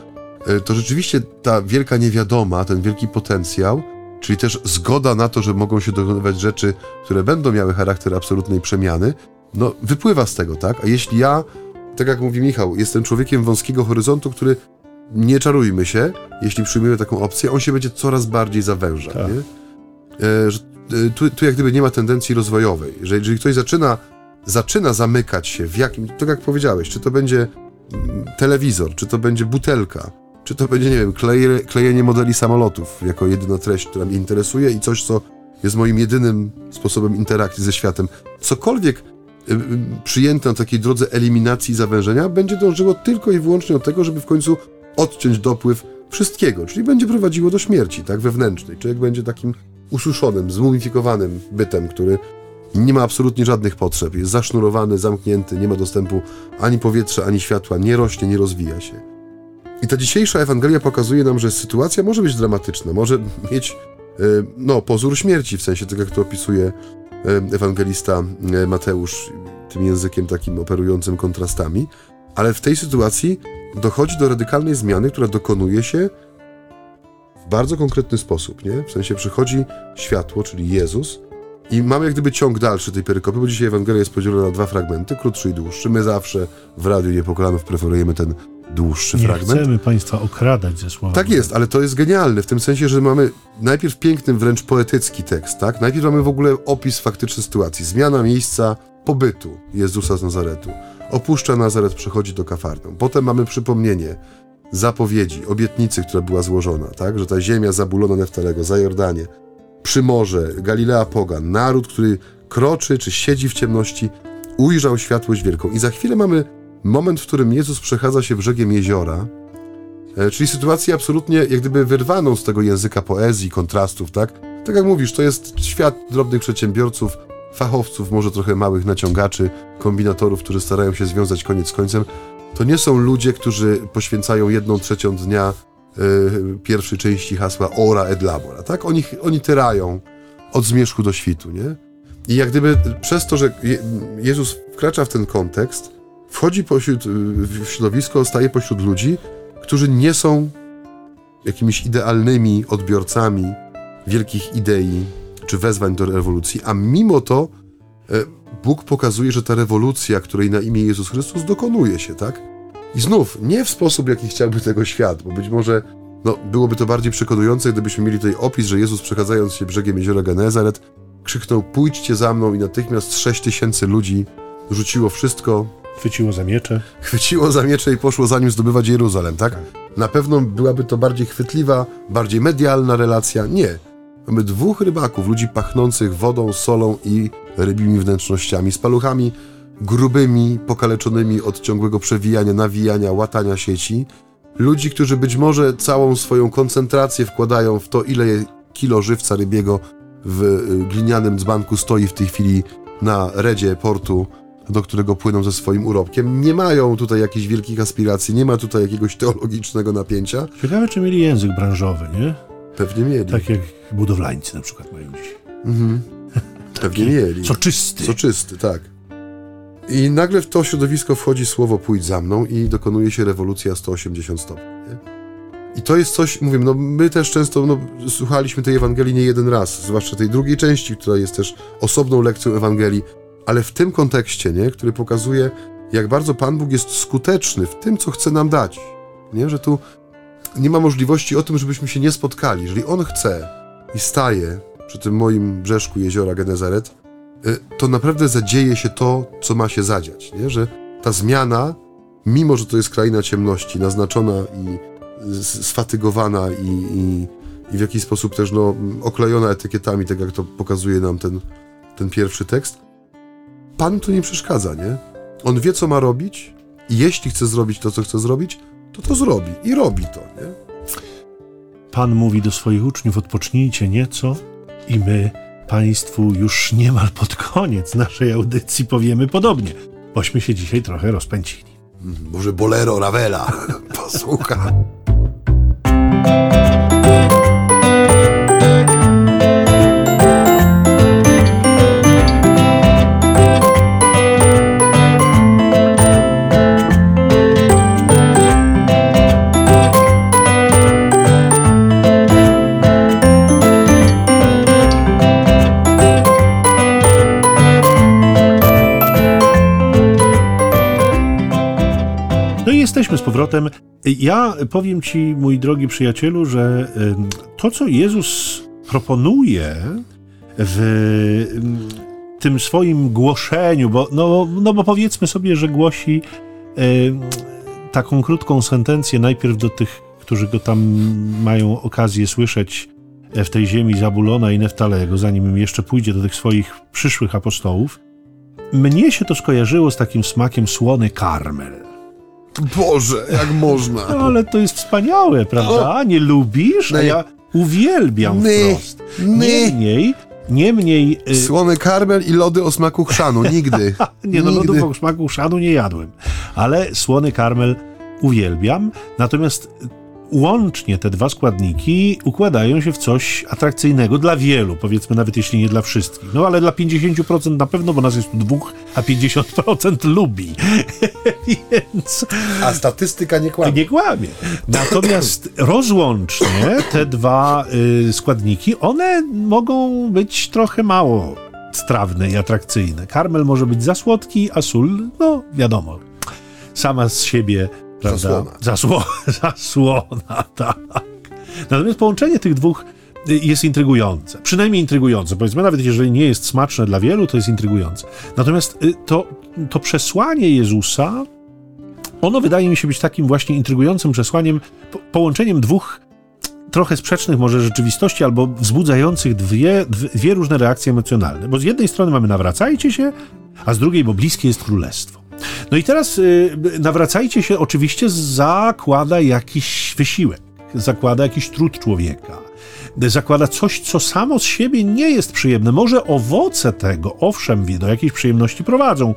to rzeczywiście ta wielka niewiadoma, ten wielki potencjał, czyli też zgoda na to, że mogą się dokonywać rzeczy, które będą miały charakter absolutnej przemiany, no wypływa z tego, tak? A jeśli ja, tak jak mówi Michał, jestem człowiekiem wąskiego horyzontu, który nie czarujmy się, jeśli przyjmujemy taką opcję, on się będzie coraz bardziej zawężał, tak. nie? E, że, e, tu, tu jak gdyby nie ma tendencji rozwojowej, że jeżeli ktoś zaczyna, zaczyna zamykać się w jakim, tak jak powiedziałeś, czy to będzie mm, telewizor, czy to będzie butelka, czy to będzie, nie wiem, kleje, klejenie modeli samolotów jako jedyna treść, która mnie interesuje i coś, co jest moim jedynym sposobem interakcji ze światem. Cokolwiek y, y, przyjęte na takiej drodze eliminacji i zawężenia będzie dążyło tylko i wyłącznie do tego, żeby w końcu odciąć dopływ wszystkiego, czyli będzie prowadziło do śmierci, tak, wewnętrznej. Człowiek będzie takim ususzonym, zmumifikowanym bytem, który nie ma absolutnie żadnych potrzeb, jest zasznurowany, zamknięty, nie ma dostępu ani powietrza, ani światła, nie rośnie, nie rozwija się. I ta dzisiejsza Ewangelia pokazuje nam, że sytuacja może być dramatyczna, może mieć e, no, pozór śmierci, w sensie tak jak to opisuje e, ewangelista e, Mateusz tym językiem takim operującym kontrastami, ale w tej sytuacji dochodzi do radykalnej zmiany, która dokonuje się w bardzo konkretny sposób, nie? W sensie przychodzi światło, czyli Jezus I mamy jak gdyby ciąg dalszy tej perykopy, bo dzisiaj Ewangelia jest podzielona na dwa fragmenty, krótszy i dłuższy. My zawsze w Radiu Niepokolanów preferujemy ten dłuższy
Nie
fragment.
chcemy Państwa okradać ze słowami.
Tak jest, ale to jest genialne w tym sensie, że mamy najpierw piękny, wręcz poetycki tekst, tak? Najpierw mamy w ogóle opis faktycznej sytuacji. Zmiana miejsca pobytu Jezusa z Nazaretu. Opuszcza Nazaret, przechodzi do Kafarnaum. Potem mamy przypomnienie zapowiedzi, obietnicy, która była złożona, tak? Że ta ziemia zabulona Neftalego, za Jordanie, Przymorze, Galilea Pogan, naród, który kroczy czy siedzi w ciemności, ujrzał światłość wielką. I za chwilę mamy moment, w którym Jezus przechadza się brzegiem jeziora, e, czyli sytuację absolutnie jak gdyby wyrwaną z tego języka poezji, kontrastów, tak? Tak jak mówisz, to jest świat drobnych przedsiębiorców, fachowców, może trochę małych naciągaczy, kombinatorów, którzy starają się związać koniec z końcem. To nie są ludzie, którzy poświęcają jedną trzecią dnia y, pierwszej części hasła ora et labora, tak? Oni, oni tyrają od zmierzchu do świtu, nie? I jak gdyby przez to, że Je Jezus wkracza w ten kontekst, wchodzi pośród, w środowisko, staje pośród ludzi, którzy nie są jakimiś idealnymi odbiorcami wielkich idei czy wezwań do rewolucji, a mimo to e, Bóg pokazuje, że ta rewolucja, której na imię Jezus Chrystus dokonuje się, tak? I znów, nie w sposób, jaki chciałby tego świat, bo być może no, byłoby to bardziej przekonujące, gdybyśmy mieli tutaj opis, że Jezus przechadzając się brzegiem jeziora Genezaret krzyknął, pójdźcie za mną i natychmiast sześć tysięcy ludzi rzuciło wszystko,
Chwyciło za miecze.
chwyciło za miecze i poszło za nim zdobywać Jeruzalem, tak? Na pewno byłaby to bardziej chwytliwa, bardziej medialna relacja. Nie. Mamy dwóch rybaków, ludzi pachnących wodą, solą i rybimi wnętrznościami, z paluchami grubymi, pokaleczonymi od ciągłego przewijania, nawijania, łatania sieci. Ludzi, którzy być może całą swoją koncentrację wkładają w to, ile kilo żywca rybiego w y, glinianym dzbanku stoi w tej chwili na redzie portu, do którego płyną ze swoim urobkiem. Nie mają tutaj jakichś wielkich aspiracji, nie ma tutaj jakiegoś teologicznego napięcia.
Ciekawe, czy mieli język branżowy, nie?
Pewnie mieli.
Tak jak budowlańcy na przykład mają dziś.
Pewnie mieli.
Soczysty.
Soczysty, tak. I nagle w to środowisko wchodzi słowo pójdź za mną i dokonuje się rewolucja 180 stopni. Nie? I to jest coś, mówię, no my też często no, słuchaliśmy tej Ewangelii nie jeden raz, zwłaszcza tej drugiej części, która jest też osobną lekcją Ewangelii, ale w tym kontekście, nie, który pokazuje, jak bardzo Pan Bóg jest skuteczny w tym, co chce nam dać. Nie? Że tu nie ma możliwości o tym, żebyśmy się nie spotkali. Jeżeli On chce i staje przy tym moim brzeszku jeziora Genezaret, to naprawdę zadzieje się to, co ma się zadziać. Nie? Że ta zmiana, mimo że to jest kraina ciemności, naznaczona i s- sfatygowana i, i, i w jakiś sposób też no, oklejona etykietami, tak jak to pokazuje nam ten, ten pierwszy tekst, Pan tu nie przeszkadza, nie? On wie, co ma robić i jeśli chce zrobić to, co chce zrobić, to to zrobi i robi to, nie?
Pan mówi do swoich uczniów: odpocznijcie nieco, i my Państwu już niemal pod koniec naszej audycji powiemy podobnie, bośmy się dzisiaj trochę rozpędzili.
Może bolero Ravela posłucha.
Jesteśmy z powrotem. Ja powiem Ci, mój drogi przyjacielu, że to, co Jezus proponuje w ym, tym swoim głoszeniu, bo, no, no bo powiedzmy sobie, że głosi taką krótką sentencję najpierw do tych, którzy go tam mają okazję słyszeć w tej ziemi Zabulona i Neftalego, zanim jeszcze pójdzie do tych swoich przyszłych apostołów. Mnie się to skojarzyło z takim smakiem słony karmel.
Boże, jak można?
No, ale to jest wspaniałe, prawda? Nie lubisz? A
Nie.
ja uwielbiam
Nie.
wprost.
Nie.
Niemniej, niemniej... y,
Słony karmel i lody o smaku chrzanu, nigdy.
Nie, no
nigdy.
lodów o smaku szanu nie jadłem, ale słony karmel uwielbiam, natomiast łącznie te dwa składniki układają się w coś atrakcyjnego dla wielu, powiedzmy nawet jeśli nie dla wszystkich. No ale dla 50% na pewno, bo nas jest tu dwóch, a 50% lubi. Więc
A statystyka nie kłamie.
nie kłamie. Natomiast rozłącznie te dwa y, składniki, one mogą być trochę mało strawne i atrakcyjne. Karmel może być za słodki, a sól, no wiadomo, sama z siebie, prawda?
Zasłona.
Zasło, zasłona, tak. Natomiast połączenie tych dwóch y, jest intrygujące. Przynajmniej intrygujące. Powiedzmy, nawet jeżeli nie jest smaczne dla wielu, to jest intrygujące. Natomiast y, to, to przesłanie Jezusa, ono wydaje mi się być takim właśnie intrygującym przesłaniem, po, połączeniem dwóch trochę sprzecznych może rzeczywistości, albo wzbudzających dwie, dwie różne reakcje emocjonalne. Bo z jednej strony mamy nawracajcie się, a z drugiej, bo bliskie jest królestwo. No i teraz y, nawracajcie się oczywiście zakłada jakiś wysiłek, zakłada jakiś trud człowieka, zakłada coś, co samo z siebie nie jest przyjemne. Może owoce tego, owszem, do jakiejś przyjemności prowadzą,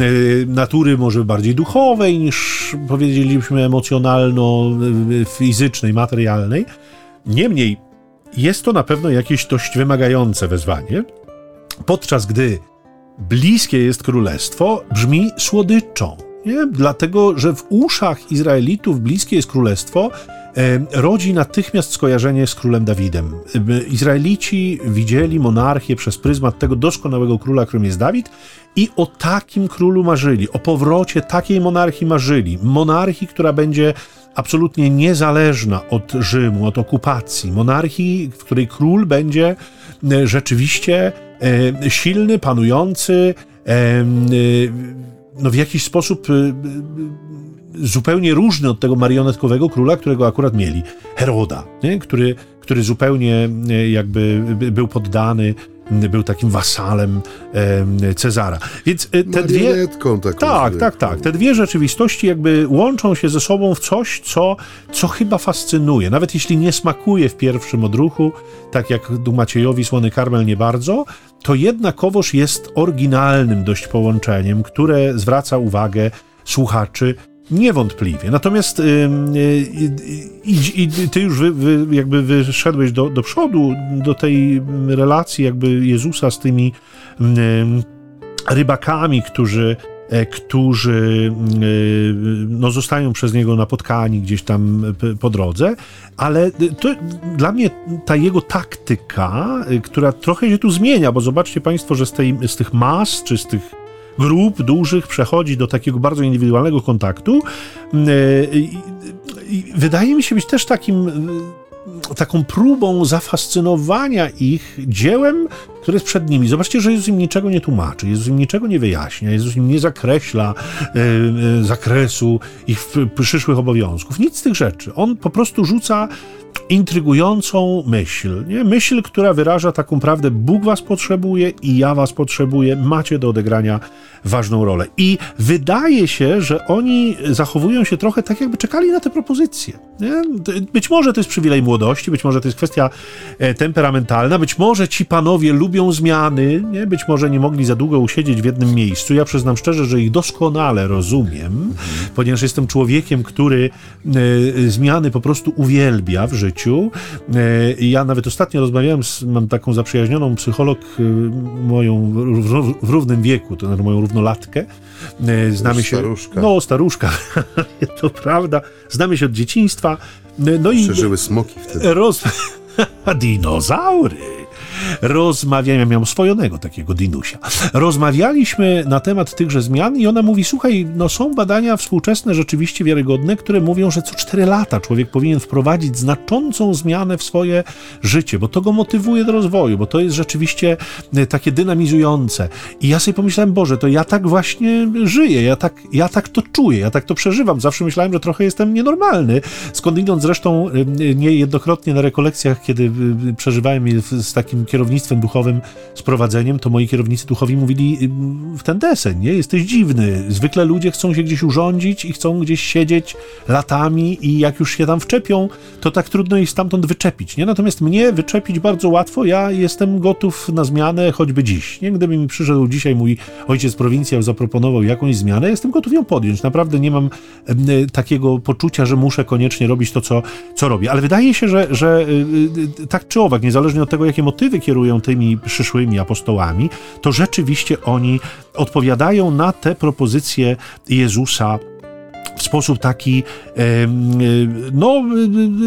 y, natury może bardziej duchowej niż powiedzielibyśmy emocjonalno-fizycznej, materialnej. Niemniej jest to na pewno jakieś dość wymagające wezwanie, podczas gdy bliskie jest królestwo, brzmi słodyczą. Nie? Dlatego, że w uszach Izraelitów bliskie jest królestwo, rodzi natychmiast skojarzenie z królem Dawidem. Izraelici widzieli monarchię przez pryzmat tego doskonałego króla, którym jest Dawid, i o takim królu marzyli, o powrocie takiej monarchii marzyli. Monarchii, która będzie absolutnie niezależna od Rzymu, od okupacji. Monarchii, w której król będzie rzeczywiście silny, panujący, e, no w jakiś sposób zupełnie różny od tego marionetkowego króla, którego akurat mieli. Heroda, nie? Który, który zupełnie jakby był poddany był takim wasalem Cezara. Więc e, te dwie.
Taką
tak, tak, tak. Te dwie rzeczywistości jakby łączą się ze sobą w coś, co, co chyba fascynuje. Nawet jeśli nie smakuje w pierwszym odruchu, tak jak du Maciejowi Słony Karmel nie bardzo, to jednakowoż jest oryginalnym dość połączeniem, które zwraca uwagę słuchaczy Niewątpliwie. Natomiast yy, yy, ty już wy, wy, jakby wyszedłeś do, do przodu, do tej relacji jakby Jezusa z tymi rybakami, którzy e, którzy y, no, zostają przez niego napotkani gdzieś tam po drodze, ale to dla mnie ta jego taktyka, y, która trochę się tu zmienia, bo zobaczcie Państwo, że z, tej, z tych mas, czy z tych grup dużych przechodzi do takiego bardzo indywidualnego kontaktu. Mm, e, wydaje mi się być też takim e, taką próbą zafascynowania ich dziełem, które jest przed nimi. Zobaczcie, że Jezus im niczego nie tłumaczy, Jezus im niczego nie wyjaśnia, Jezus im nie zakreśla e, e, zakresu ich przyszłych obowiązków. Nic z tych rzeczy. On po prostu rzuca intrygującą myśl. Nie? Myśl, która wyraża taką prawdę: Bóg was potrzebuje i ja was potrzebuję, macie do odegrania ważną rolę. I wydaje się, że oni zachowują się trochę tak, jakby czekali na te propozycje. Nie? Być może to jest przywilej młodości, być może to jest kwestia e, temperamentalna, być może ci panowie lubią zmiany, nie? być może nie mogli za długo usiedzieć w jednym miejscu. Ja przyznam szczerze, że ich doskonale rozumiem, ponieważ jestem człowiekiem, który e, zmiany po prostu uwielbia w życiu życiu. E, ja nawet ostatnio rozmawiałem z, mam taką zaprzyjaźnioną psycholog e, moją w równym wieku, to znaczy moją równolatkę. E, znamy się.
Staruszka.
No, staruszka, to prawda. Znamy się od dzieciństwa.
No i. Przeżyły smoki wtedy.
Roz... Dinozaury rozmawiałem, ja miałem swojonego takiego dinusia. Rozmawialiśmy na temat tychże zmian i ona mówi, słuchaj, no są badania współczesne rzeczywiście wiarygodne, które mówią, że co 4 lata człowiek powinien wprowadzić znaczącą zmianę w swoje życie, bo to go motywuje do rozwoju, bo to jest rzeczywiście e, takie dynamizujące. I ja sobie pomyślałem, Boże, to ja tak właśnie żyję, ja tak, ja tak to czuję, ja tak to przeżywam. Zawsze myślałem, że trochę jestem nienormalny. Skądinąd zresztą e, niejednokrotnie na rekolekcjach, kiedy e, przeżywałem je z takim kierownictwem duchowym, z prowadzeniem, to moi kierownicy duchowi mówili w ten deseń, nie? Jesteś dziwny. Zwykle ludzie chcą się gdzieś urządzić i chcą gdzieś siedzieć latami i jak już się tam wczepią, to tak trudno ich stamtąd wyczepić, nie? Natomiast mnie wyczepić bardzo łatwo, ja jestem gotów na zmianę choćby dziś, nie? Gdyby mi przyszedł dzisiaj mój ojciec prowincjał, zaproponował jakąś zmianę, jestem gotów ją podjąć. Naprawdę nie mam e, takiego poczucia, że muszę koniecznie robić to, co, co robię. Ale wydaje się, że, że e, tak czy owak, niezależnie od tego, jakie motywy kierują tymi przyszłymi apostołami, to rzeczywiście oni odpowiadają na te propozycje Jezusa sposób taki no,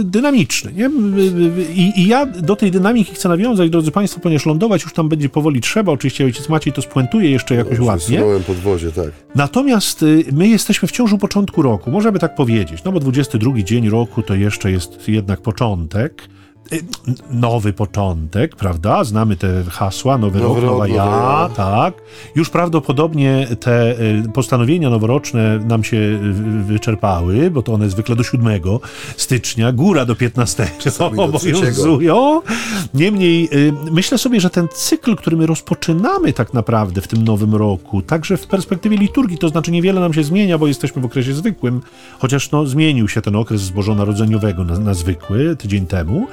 dynamiczny. Nie? I, I ja do tej dynamiki chcę nawiązać, drodzy Państwo, ponieważ lądować już tam będzie powoli trzeba. Oczywiście ojciec Maciej to spuentuje jeszcze jakoś no, ładnie.
podwozie, tak.
Natomiast y, my jesteśmy wciąż u początku roku, możemy tak powiedzieć, no bo 22 dzień roku to jeszcze jest jednak początek. Y, nowy początek, prawda? Znamy te hasła, nowy, nowy rok, nowa ja, ja, tak. Już prawdopodobnie te y, postanowienia noworoczne nam się wyczerpały, bo to one zwykle do 7 stycznia, góra do 15 obowiązują. Niemniej y, myślę sobie, że ten cykl, który my rozpoczynamy tak naprawdę w tym nowym roku, także w perspektywie liturgii, to znaczy niewiele nam się zmienia, bo jesteśmy w okresie zwykłym, chociaż no, zmienił się ten okres zbożonarodzeniowego na, na zwykły tydzień temu,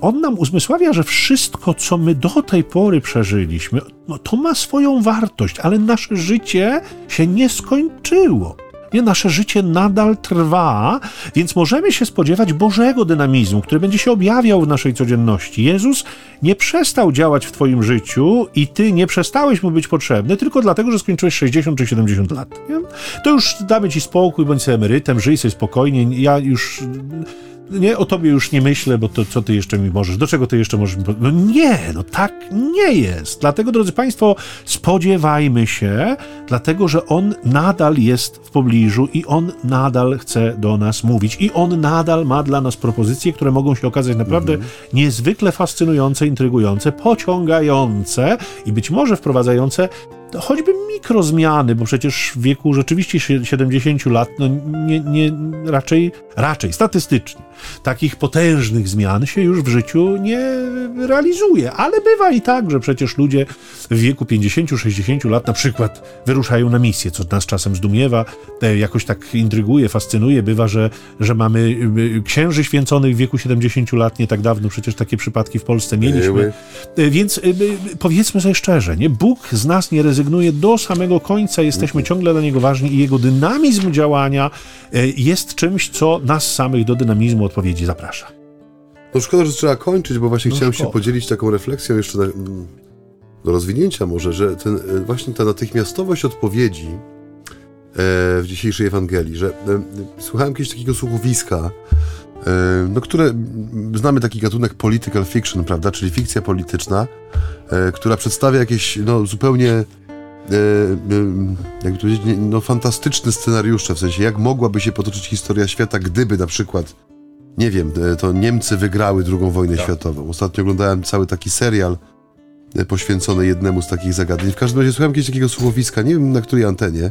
on nam uzmysławia, że wszystko, co my do tej pory przeżyliśmy, no, to ma swoją wartość, ale nasze życie się nie skończyło. Nie, nasze życie nadal trwa, więc możemy się spodziewać Bożego dynamizmu, który będzie się objawiał w naszej codzienności. Jezus nie przestał działać w Twoim życiu i Ty nie przestałeś mu być potrzebny tylko dlatego, że skończyłeś 60 czy 70 lat. Nie? To już damy Ci spokój, bądź sobie emerytem, żyj sobie spokojnie. Ja już nie, o tobie już nie myślę, bo to co ty jeszcze mi możesz, do czego ty jeszcze możesz mi No nie, no tak nie jest. Dlatego, drodzy Państwo, spodziewajmy się, dlatego, że On nadal jest w pobliżu i On nadal chce do nas mówić i On nadal ma dla nas propozycje, które mogą się okazać naprawdę mhm. niezwykle fascynujące, intrygujące, pociągające i być może wprowadzające choćby mikrozmiany, bo przecież w wieku rzeczywiście 70 lat, no nie, nie, raczej, raczej statystycznie, takich potężnych zmian się już w życiu nie realizuje. Ale bywa i tak, że przecież ludzie w wieku 50-60 lat na przykład wyruszają na misję, co nas czasem zdumiewa, jakoś tak intryguje, fascynuje. Bywa, że, że mamy e, księży święconych w wieku 70 lat, nie tak dawno przecież takie przypadki w Polsce mieliśmy. E, więc powiedzmy sobie szczerze, nie? Bóg z nas nie rezygnuje do samego końca, jesteśmy ciągle dla Niego ważni i Jego dynamizm działania jest czymś, co nas samych do dynamizmu odpowiedzi zaprasza.
No szkoda, że trzeba kończyć, bo właśnie no chciałem szkoda. się podzielić taką refleksją jeszcze na, do rozwinięcia może, że ten, e, właśnie ta natychmiastowość odpowiedzi e, w dzisiejszej Ewangelii, że e, słuchałem kiedyś takiego słuchowiska, no, które znamy taki gatunek political fiction, prawda, czyli fikcja polityczna, która przedstawia jakieś no, zupełnie jak powiedzieć, no, fantastyczne scenariusze, w sensie jak mogłaby się potoczyć historia świata, gdyby na przykład nie wiem, e, to Niemcy wygrały II wojnę tak. światową. Ostatnio oglądałem cały taki serial e, poświęcony jednemu z takich zagadnień. W każdym razie słuchałem kiedyś takiego słuchowiska, nie wiem na której antenie.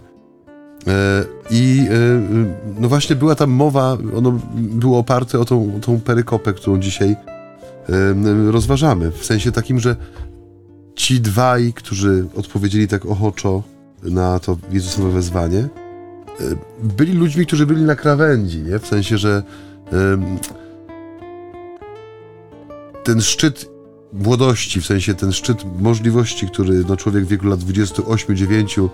E, I no właśnie była tam mowa, ono było oparte o tą, tą perykopę, którą dzisiaj rozważamy. W sensie takim, że ci dwaj, którzy odpowiedzieli tak ochoczo na to Jezusowe wezwanie, byli ludźmi, którzy byli na krawędzi, nie? W sensie, że ten szczyt młodości, w sensie ten szczyt możliwości, który no, człowiek w wieku lat 28-9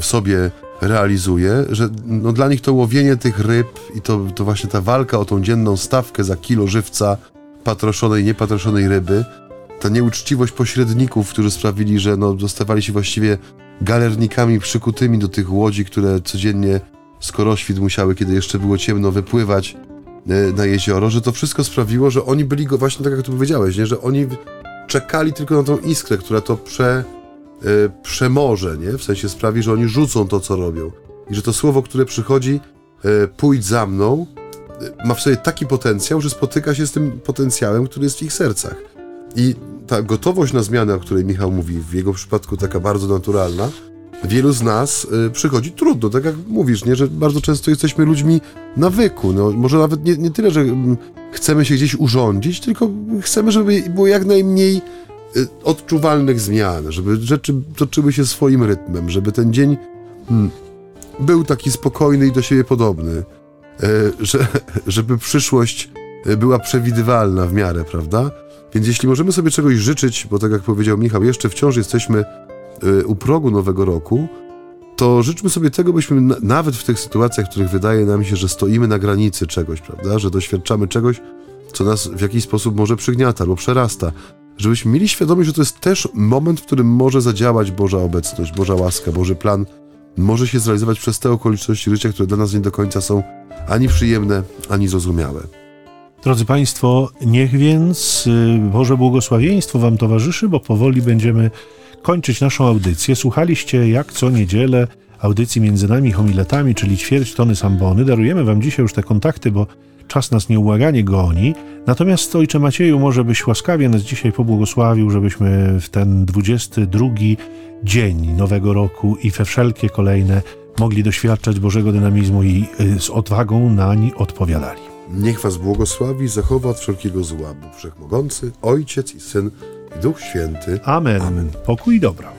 w sobie realizuje, że no, dla nich to łowienie tych ryb i to, to właśnie ta walka o tą dzienną stawkę za kilo żywca patroszonej, niepatroszonej ryby, ta nieuczciwość pośredników, którzy sprawili, że no, zostawali się właściwie galernikami przykutymi do tych łodzi, które codziennie skoroświt musiały, kiedy jeszcze było ciemno, wypływać e, na jezioro, że to wszystko sprawiło, że oni byli go właśnie tak jak tu powiedziałeś, nie? że oni czekali tylko na tą iskrę, która to prze, y, przemoże, nie? w sensie sprawi, że oni rzucą to, co robią. I że to słowo, które przychodzi, y, pójdź za mną, y, ma w sobie taki potencjał, że spotyka się z tym potencjałem, który jest w ich sercach. I ta gotowość na zmianę, o której Michał mówi, w jego przypadku taka bardzo naturalna, wielu z nas y, przychodzi trudno, tak jak mówisz, nie, że bardzo często jesteśmy ludźmi nawyku. No, może nawet nie, nie tyle, że mm, chcemy się gdzieś urządzić, tylko chcemy, żeby było jak najmniej y, odczuwalnych zmian, żeby rzeczy toczyły się swoim rytmem, żeby ten dzień hmm, był taki spokojny i do siebie podobny, y, że, żeby przyszłość y, była przewidywalna w miarę, prawda? Więc jeśli możemy sobie czegoś życzyć, bo tak jak powiedział Michał, jeszcze wciąż jesteśmy Y, u progu nowego roku, to życzmy sobie tego, byśmy na, nawet w tych sytuacjach, w których wydaje nam się, że stoimy na granicy czegoś, prawda, że doświadczamy czegoś, co nas w jakiś sposób może przygniata albo przerasta, żebyśmy mieli świadomość, że to jest też moment, w którym może zadziałać Boża obecność, Boża łaska, Boży plan. Może się zrealizować przez te okoliczności życia, które dla nas nie do końca są ani przyjemne, ani zrozumiałe.
Drodzy Państwo, niech więc y, Boże błogosławieństwo Wam towarzyszy, bo powoli będziemy kończyć naszą audycję. Słuchaliście jak co niedzielę audycji między nami homiletami, czyli ćwierć tony sambony. Darujemy Wam dzisiaj już te kontakty, bo czas nas nieubłaganie goni. Natomiast Ojcze Macieju, może byś łaskawie nas dzisiaj pobłogosławił, żebyśmy w ten 22 dzień nowego roku i we wszelkie kolejne mogli doświadczać Bożego dynamizmu i y, z odwagą nań odpowiadali.
Niech was błogosławi i zachowa od wszelkiego zła, Bóg Wszechmogący, Ojciec i Syn i Duch Święty.
Amen. Amen. Pokój i dobra.